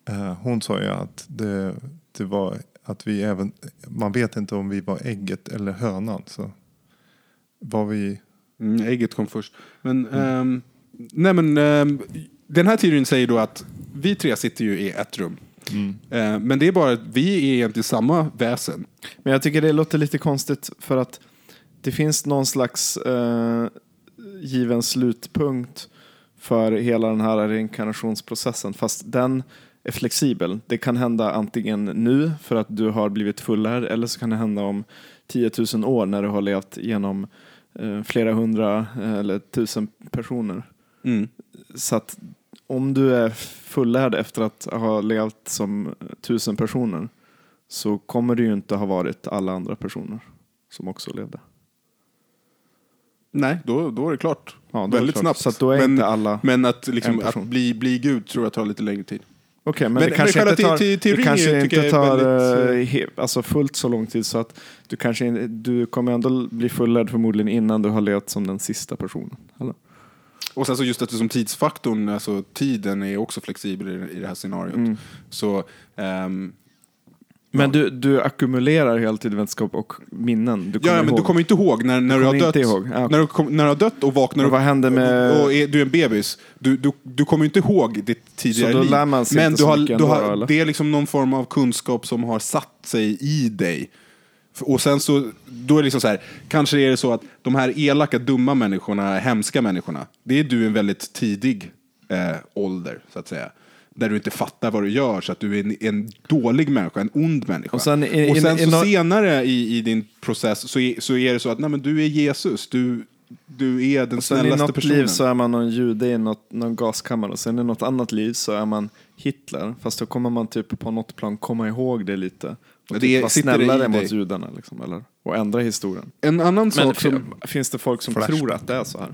Eh, hon sa ju att det, det var att vi även, man vet inte om vi var ägget eller hönan. Så var vi... Mm, ägget kom först. Men, um, nej men, um, den här teorin säger då att vi tre sitter ju i ett rum. Mm. Uh, men det är bara att vi är egentligen samma väsen. Men jag tycker det låter lite konstigt för att det finns någon slags eh, given slutpunkt för hela den här reinkarnationsprocessen. Fast den är flexibel. Det kan hända antingen nu för att du har blivit fullärd eller så kan det hända om 10 000 år när du har levt genom flera hundra eh, eller tusen personer. Mm. Så att om du är fullärd efter att ha levt som tusen personer så kommer det ju inte ha varit alla andra personer som också levde. Nej, då, då är det klart. Ja, Väldigt klart. snabbt. Så att då är men, inte alla... men att, liksom, att bli, bli gud tror jag tar lite längre tid. Okej, men, Men- det men kanske själva inte tar, te- det kanske inte tar väldigt, eh, he, alltså fullt så lång tid så att du kanske du kommer ändå bli fullärd förmodligen innan du har levt som den sista personen. Eller? Och sen så just eftersom tidsfaktorn, alltså tiden är också flexibel i, i det här scenariot. Mm. Så ehm, Men du, du ackumulerar hela tiden vetskap och minnen. Du kommer Ja, men ihåg. du kommer inte ihåg när, när Du har dött. ihåg. Ja, okej. När, du kom, när du har dött och vaknar Och upp med- och, och är, du är en bebis. Du, du, du kommer inte ihåg ditt tidigare liv. men du har, du ändå, har, eller? det är liksom någon form av kunskap som har satt sig i dig. Och sen så, då är det liksom så här, kanske är det så att de här elaka, dumma människorna, hemska människorna, det är du i en väldigt tidig eh, ålder, så att säga. Där du inte fattar vad du gör, så att du är en, en dålig människa, en ond människa. Och sen i- och i- sen i så no- senare i, i din process så är, så är det så att nej, men du är Jesus, du, du är den Sen i snällaste något personen. liv så är man någon jude i något, någon gaskammare och sen i något annat liv så är man Hitler. Fast då kommer man typ på något plan komma ihåg det lite. Och det typ är- vara det i snällare mot judarna liksom, eller? Och ändra historien. En annan Men sak som... fi- finns det folk som Flashback. tror att det är så här?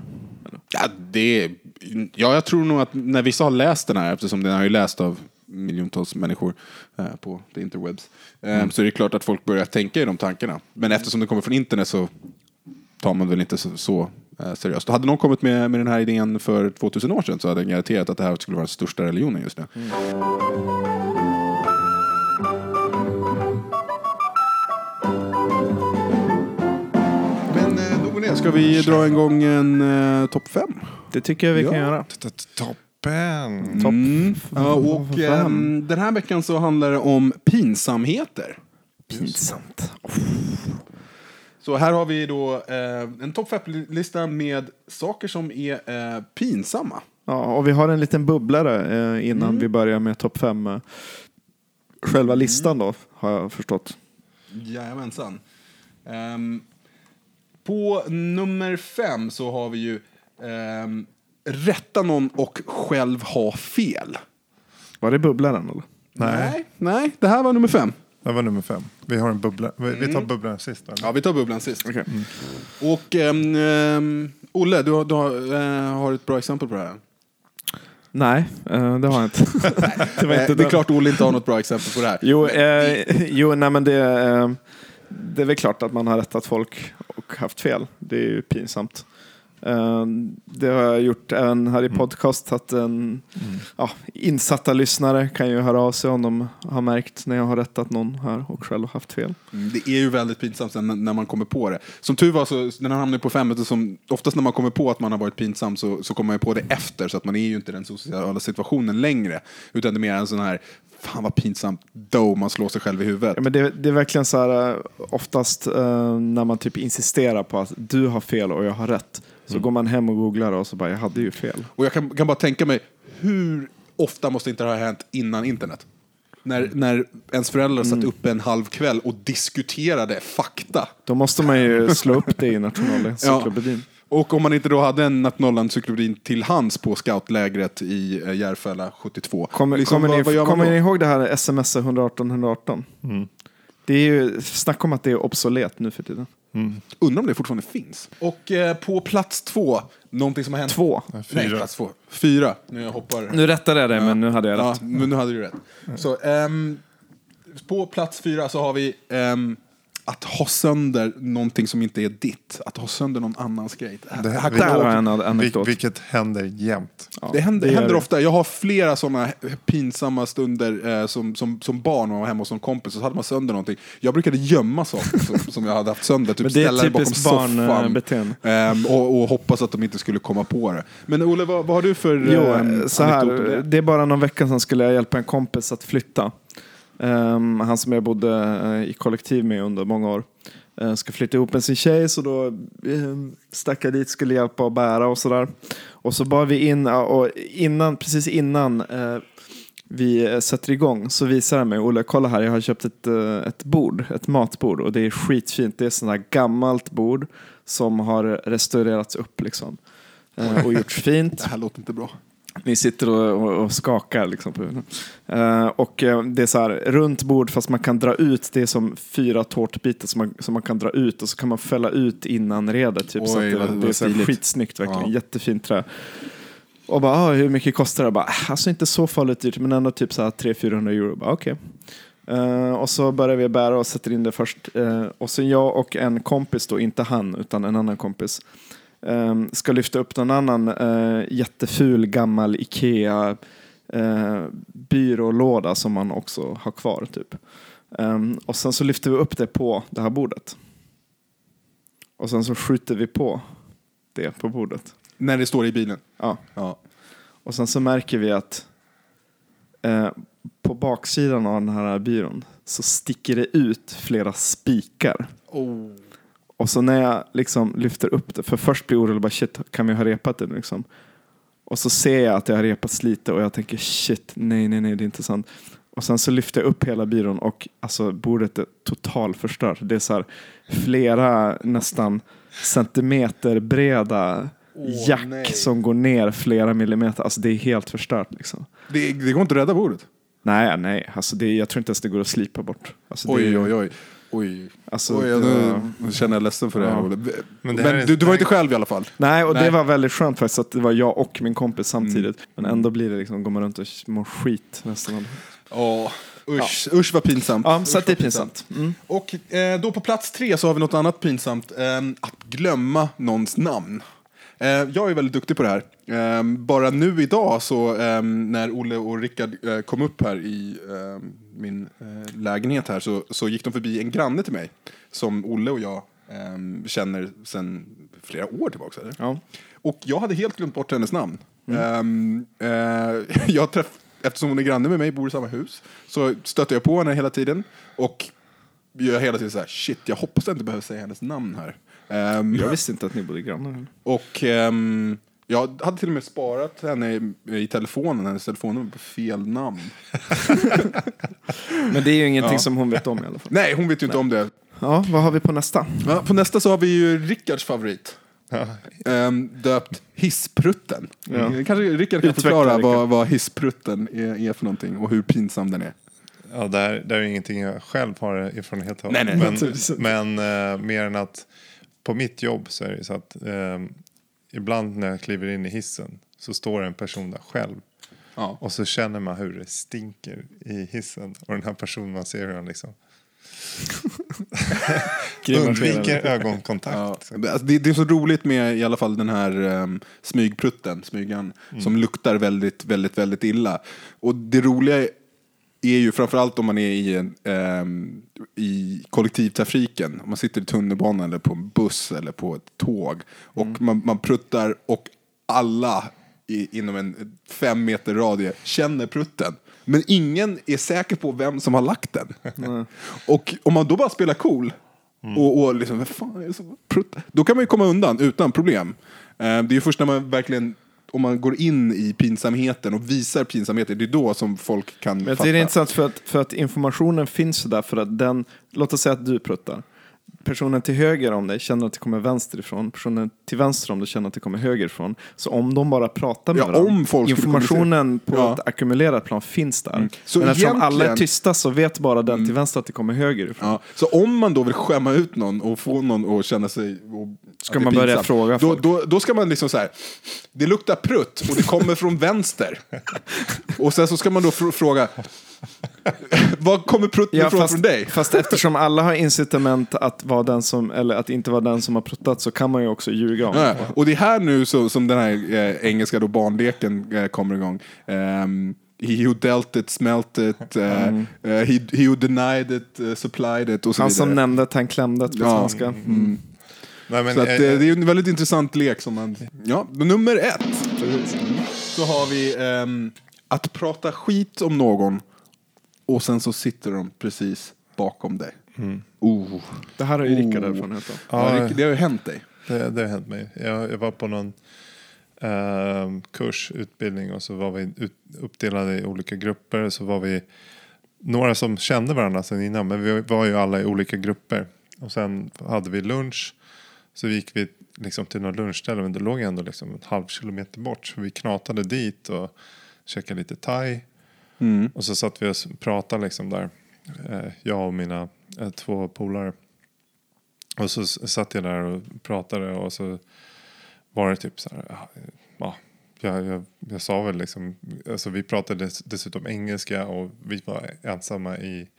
Ja, det är, ja, jag tror nog att när vissa har läst den här, eftersom den har ju läst av miljontals människor eh, på the interwebs, eh, så är det klart att folk börjar tänka i de tankarna. Men eftersom det kommer från internet så tar man väl inte så, så eh, seriöst. Hade någon kommit med, med den här idén för 2000 år sedan så hade jag garanterat att det här skulle vara den största religionen just nu. Men Ska vi dra en gång en eh, topp fem? Det tycker jag vi Ja. kan göra. Toppen! Topp Mm. Ja, och fem. ehm, den här veckan så handlar det om pinsamheter. Pinsamt. Så här har vi då eh, en topp fem-lista med saker som är eh, pinsamma. Ja, och vi har en liten bubblare eh, innan Mm. vi börjar med topp fem. Eh, själva listan då, har jag förstått. Jajamensan. Ehm, på nummer fem så har vi ju ehm, rätta någon och själv ha fel. Var det bubblaren eller? Nej, nej, det här var nummer fem. Det var nummer fem. Vi har en bubbla. Vi, vi Mm. tar bubblan sist. Eller? Ja, vi tar bubblan sist. Okej. Och ehm, ehm, Olle, du, har, du har, eh, har ett bra exempel på det här. Nej, eh, det har jag inte. det var Eh, inte det är den. klart Olle inte har något bra exempel på det här. Jo, eh, jo nej, men det, eh, det är väl klart att man har rättat folk och haft fel. Det är ju pinsamt. Eh, det har jag gjort även här i podcast. Att en, ja, insatta lyssnare kan ju höra av sig om de har märkt när jag har rättat någon här och själv haft fel. Mm, Det är ju väldigt pinsamt sen när- när man kommer på det. Som tur var så, den här hamnar på fem, som oftast när man kommer på att man har varit pinsam så, så kommer man ju på det efter, så att man är ju inte i den sociala situationen längre. Utan det är mer en sån här, fan vad pinsamt, då man slår sig själv i huvudet. Ja, men det, det är verkligen så här, eh, oftast eh, när man typ insisterar på att du har fel och jag har rätt. Så går man hem och googlar och så bara, jag hade ju fel. Och jag kan, kan bara tänka mig, hur ofta måste inte det ha hänt innan internet? När, när ens föräldrar satt uppe en halv kväll och diskuterade fakta. Då måste man ju slå upp det i Nationalencyklopedin. Och om man inte då hade en Nationalencyklopedin till hands på scoutlägret i eh, Järfälla 72. Kommer, liksom, kommer, vad, ni, vad kommer ni ihåg det här sms 118 118? Det är ju, snacka om att det är obsolet nu för tiden. Undrar om det fortfarande finns. Och eh, på plats två, någonting som har hänt... Två. Nej, Fyra. plats två. Fyra. Nu jag hoppar. Nu rättade jag det, men nu hade jag Ja, rätt. men nu hade du rätt. Så, ehm, på plats fyra så har vi ehm, att ha sönder någonting som inte är ditt. Att ha sönder någon annans grej. Det- här Där jag en anekdot. vilket händer jämt. Ja, Det händer, gör händer det. ofta. Jag har flera sådana pinsamma stunder eh, som, som, som barn och var hemma hos någon kompis och så hade man sönder någonting. Jag brukade gömma saker som, som jag hade haft sönder. Typ det ställa det bakom typiskt soffan. Ehm, och, och hoppas att de inte skulle komma på det. Men Olle, vad, vad har du för Jo, ehm, så här, det? det är bara någon vecka sedan skulle jag hjälpa en kompis att flytta. Ehm, han som jag bodde eh, i kollektiv med under många år. eh, ska flytta ihop med sin tjej så då eh, stack jag dit, skulle hjälpa och bära och sådär. Och så bar vi in, och innan, precis innan eh, vi sätter igång så visar han mig, Olle kolla här jag har köpt ett, ett bord, ett matbord och det är skitfint. Det är sånt här gammalt bord som har restaurerats upp liksom. Och gjorts fint. Det här låter inte bra. Ni sitter och, och, skakar liksom på huvudet. Eh, och eh, det är så här runt bord fast man kan dra ut. Det är som fyra tårtbitar som man, som man kan dra ut och så kan man fälla ut innan redet. Typ, så Oj, att det, vad- det är så här skitsnyggt verkligen. Ja. Jättefint trä. Och bara, ah, hur mycket kostar det? Bara, "Ah, alltså inte så farligt dyrt men ändå typ så här 300-400 euro. Bara, Okej. Eh, och så börjar vi bära och sätter in det först. Eh, och sen jag och en kompis då, inte han utan en annan kompis, eh, ska lyfta upp någon annan eh, jätteful gammal Ikea eh, byrålåda som man också har kvar. typ. Eh, och sen så lyfter vi upp det på det här bordet. Och sen så skjuter vi på det på bordet. När det står i bilen. Ja. Ja. Och sen så märker vi att eh, på baksidan av den här byrån så sticker det ut flera spikar. Oh. Och så när jag liksom lyfter upp det, för först blir jag orolig, bara shit, kan vi ha repat det liksom? Och så ser jag att det har repats lite och jag tänker shit, nej, nej, nej, det är inte sant. Och sen så lyfter jag upp hela byrån och alltså bordet är totalförstört. Det är så här flera nästan centimeter breda Åh, jack nej. som går ner flera millimeter. Alltså det är helt förstört liksom. Det, det går inte att rädda bordet. Nej, nej, alltså det, jag tror inte ens det går att slipa bort. Alltså det, Oj, oj, oj. Alltså, oj jag, det- nu känner jag ledsen för det. Ja. Men Men, det är- du, du var inte själv i alla fall. Nej, och Nej. det var väldigt skönt faktiskt att det var jag och min kompis samtidigt. Men ändå blir det liksom, går man runt och mår skit nästan. av det. Ja, usch, usch vad pinsamt. Ja, Usch, så det är pinsamt. Mm. Och eh, då på plats tre så har vi något annat pinsamt. Eh, att glömma någons namn. Eh, jag är väldigt duktig på det här. Eh, bara nu idag så eh, när Olle och Rickard eh, kom upp här i eh, min eh, lägenhet här så, så gick de förbi en granne till mig. Som Olle och jag känner sedan flera år tillbaka. Eller? Ja. Och jag hade helt glömt bort hennes namn. Ehm, eh, jag träff, eftersom hon är granne med mig, bor i samma hus, så stöter jag på henne hela tiden. Och gör hela tiden så här, shit, jag hoppas jag inte behöver säga hennes namn här. Ehm, Jag visste inte att ni bodde grannar. och ehm, jag hade till och med sparat henne i, i telefonen, hennes telefonnummer på fel namn. Men det är ju ingenting Ja. som hon vet om i alla fall. Nej, hon vet ju inte om det. Ja, vad har vi på nästa? Ja, på nästa så har vi ju Rickards favorit. Ehm, döpt Hissprutten. Ja. Mm, Kanske Rickard kan Utveckla, förklara vad, vad Hissprutten är, är för någonting och hur pinsam den är. Ja, det, här, det här är ingenting jag själv har erfarenhet av. Nej, nej. Men, men eh, mer än att på mitt jobb så är det så att eh, ibland när jag kliver in i hissen så står en person där själv. Ja. Och så känner man hur det stinker i hissen. Och den här personen, man ser hur han liksom undviker ögonkontakt. Ja, det, alltså, det, det är så roligt med i alla fall den här um, smygprutten, smygan, som luktar väldigt, väldigt, väldigt illa. Och det roliga är ju framförallt om man är i, en, ehm, i kollektivtrafiken, om man sitter i tunnelbanan eller på en buss eller på ett tåg och man, man pruttar och alla i, inom en fem meter radie känner prutten. Men ingen är säker på vem som har lagt den. Och om man då bara spelar cool och, och liksom, fan är det som pruttar? Då kan man ju komma undan utan problem. Eh, det är ju först när man verkligen, om man går in i pinsamheten och visar pinsamheten, det är då som folk kan Men fatta. det är intressant för att, för att informationen finns där för att den, låt oss säga att du pruttar. Personen till höger om dig känner att det kommer vänster ifrån. Personen till vänster om dig känner att det kommer höger ifrån. Så om de bara pratar med Ja, varandra. informationen på. Ja. ett ackumulerat plan finns där. Så Men eftersom alla är tysta så vet bara den till vänster att det kommer höger ifrån. Ja, så om man då vill skämma ut någon och få någon att känna sig... Och, Ska man börja fråga då, folk? då, då ska man liksom så här, det luktar prutt och det kommer från vänster. Och sen så ska man då fr- fråga, var kommer prutten ifrån fast, från dig? fast eftersom alla har incitament att, vara den som, eller att inte vara den som har pruttat så kan man ju också ljuga om Ja, och det är här nu så, som den här eh, engelska då barnleken eh, kommer igång. Um, he who dealt it, smelt it, eh, eh, he, he who denied it, eh, supplied it och så Han vidare. som nämnde att han klämde det på Ja, svenska. Mm. Nej, men, Så att, eh, det är en väldigt intressant lek som man... Ja, nummer ett. Så har vi ehm, att prata skit om någon och sen så sitter de precis bakom dig. Oh. Det här har ju Rickard Oh. erfarenhet av. Ja, Rick, det har ju hänt dig. det, det har hänt mig. Jag, jag var på någon eh, kurs, utbildning och så var vi ut, uppdelade i olika grupper. Så var vi några som kände varandra sedan innan men vi var ju alla i olika grupper. Och sen hade vi lunch. Så gick vi liksom till något lunchställe men det låg ändå liksom en halv kilometer bort. Så vi knatade dit och käkade lite thai. Mm. Och så satt vi och pratade liksom där. Eh, jag och mina eh, två polare. Och så satt jag där och pratade och så var det typ så här. ja, Ja, jag, jag, jag sa väl liksom. Alltså vi pratade dess, dessutom engelska och vi var ensamma i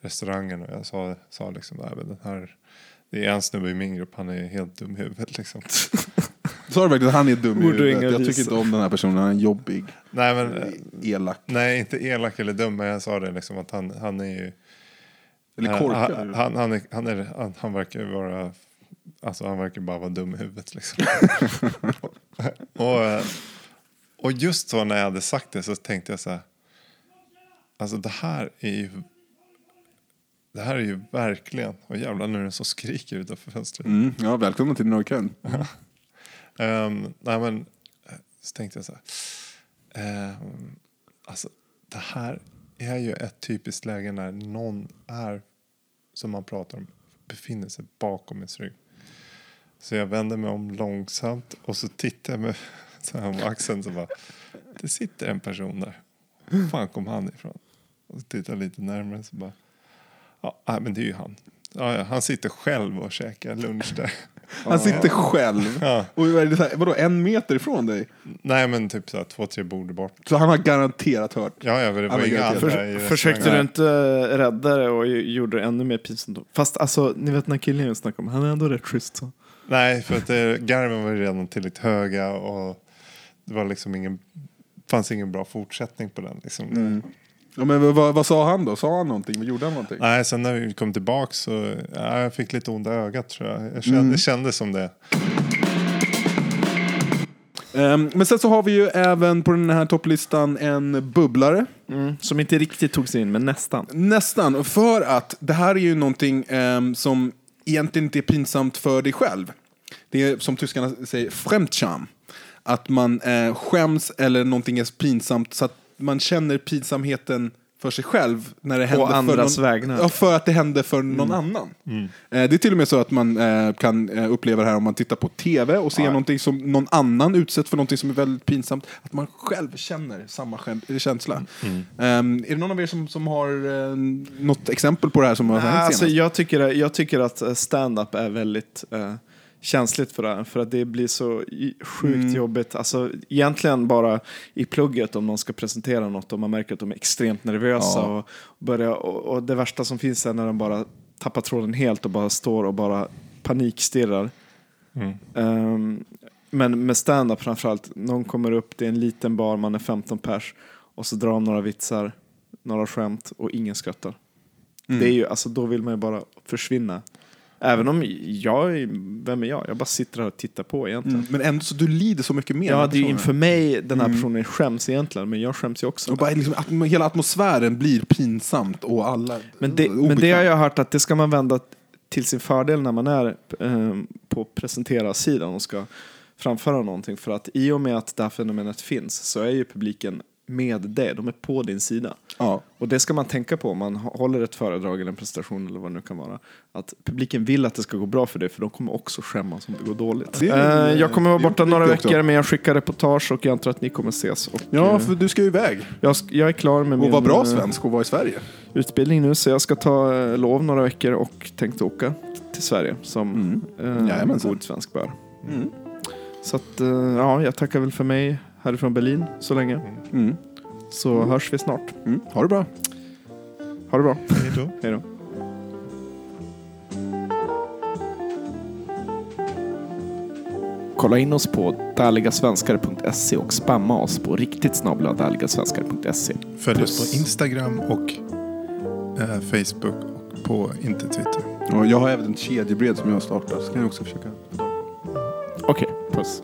restaurangen. Och jag sa, sa liksom där, den här. Det är en snubbe i min grupp, han är helt dum i huvudet liksom. Sa du verkligen att han är dum i huvudet? Jag tycker inte om den här personen, han är jobbig, Nej men, eh, elak. nej inte elak eller dum men jag sa det liksom att han, han är ju Eller korkad. Han, han, han, är, han, är, han, han verkar vara... Alltså han verkar bara vara dum i huvudet liksom. och, eh, och just så när jag hade sagt det så tänkte jag så här. Alltså det här är ju... Det här är ju verkligen... Och jävlar nu är det som skriker utanför fönstret. Mm, ja, välkommen till Norrkön. Um, nej men, eh, så tänkte jag så här. Um, alltså det här är ju ett typiskt läge när någon är, som man pratar om, befinner sig bakom ens rygg. Så jag vände mig om långsamt och så tittade jag med så här om axeln så bara, det sitter en person där. Var fan kom han ifrån? Och så tittade jag lite närmare så bara, ja men det är ju han. Ja, ja, han sitter själv och käkar lunch där. Han sitter själv. Ja. Och är det så här, vadå, en meter ifrån dig? Nej men typ så här, två, tre bord bort. Så han har garanterat hört. Ja, ja men det var men inga garanterat. i försökte du restaurangen. inte rädda det och ju- gjorde det ännu mer pinsamt då? Fast alltså, ni vet när killen jag snackade om, han är ändå rätt schysst så. Nej, för att det, garven var ju redan tillräckligt höga och det var liksom ingen, fanns ingen bra fortsättning på den. Liksom. Mm. Ja, men vad, vad sa han då? Sa han någonting? Gjorde han någonting? Nej, sen när vi kom tillbaka så ja, jag fick lite onda ögat tror jag. jag kände, Det kändes som det. Ehm, men sen så har vi ju även på den här topplistan en bubblare. Mm, som inte riktigt tog sig in, men nästan. Nästan, för att det här är ju någonting ehm, som egentligen inte är pinsamt för dig själv. Det är som tyskarna säger, fremdscham. Att man eh, skäms eller någonting är pinsamt så att man känner pinsamheten för sig själv när det händer andras för någon, vägnar. Ja, för att det händer för någon annan. Eh, det är till och med så att man eh, kan eh, uppleva det här om man tittar på tv och ser någonting som någon annan utsätts för någonting som är väldigt pinsamt. Att man själv känner samma skäm- känsla. Eh, är det någon av er som, som har eh, något exempel på det här som har hänt Alltså, senast? jag, tycker, jag tycker att eh, stand-up är väldigt eh, känsligt för det här. För att det blir så sjukt Mm. jobbigt. Alltså, egentligen bara i plugget om någon ska presentera något och man märker att de är extremt nervösa. Ja. Och, börjar, och, och det värsta som finns är när de bara tappar tråden helt och bara står och bara panikstirrar. Mm. Ehm, men med stand-up framförallt, någon kommer upp, det är en liten bar, man är 15 pers och så drar de några vitsar, några skämt och ingen skrattar. Mm. Det är ju, alltså, då vill man ju bara försvinna. Även om jag, vem är jag? Jag bara sitter här och tittar på egentligen. Mm, men ändå så du lider så mycket mer. Ja, det är ju inför mig den här personen skäms egentligen, men jag skäms ju också. Och bara liksom, atm- hela atmosfären blir pinsamt och alla Men det, men det har jag hört att det ska man vända till sin fördel när man är eh, på presentera-sidan och ska framföra någonting. För att i och med att det här fenomenet finns så är ju publiken med det, de är på din sida. Ja. Och det ska man tänka på om man hå- håller ett föredrag eller en presentation eller vad det nu kan vara. Att publiken vill att det ska gå bra för dig för de kommer också skämmas om det går dåligt. Det är- Eh, jag kommer vara borta några också. veckor men jag skickar reportage och jag antar att ni kommer ses. Och, ja, eh, för du ska ju iväg. jag, jag är klar med Och min vara bra eh, svensk och vara i Sverige. utbildning nu så jag ska ta eh, lov några veckor och tänkte åka till Sverige som Mm. eh, god svensk bör. Mm. Så att, ja, jag tackar väl för mig härifrån Berlin så länge. Mm. Så hörs vi snart. Mm. Ha det bra. Ha det bra. Hej då. Kolla in oss på därligasvenskar.se och spamma oss på riktigt snabla därligasvenskar.se. Följ oss på Instagram och eh, Facebook och på inte Twitter. Och jag har även ett kedjebrev som jag har startat. Så kan jag också försöka. Okej, puss.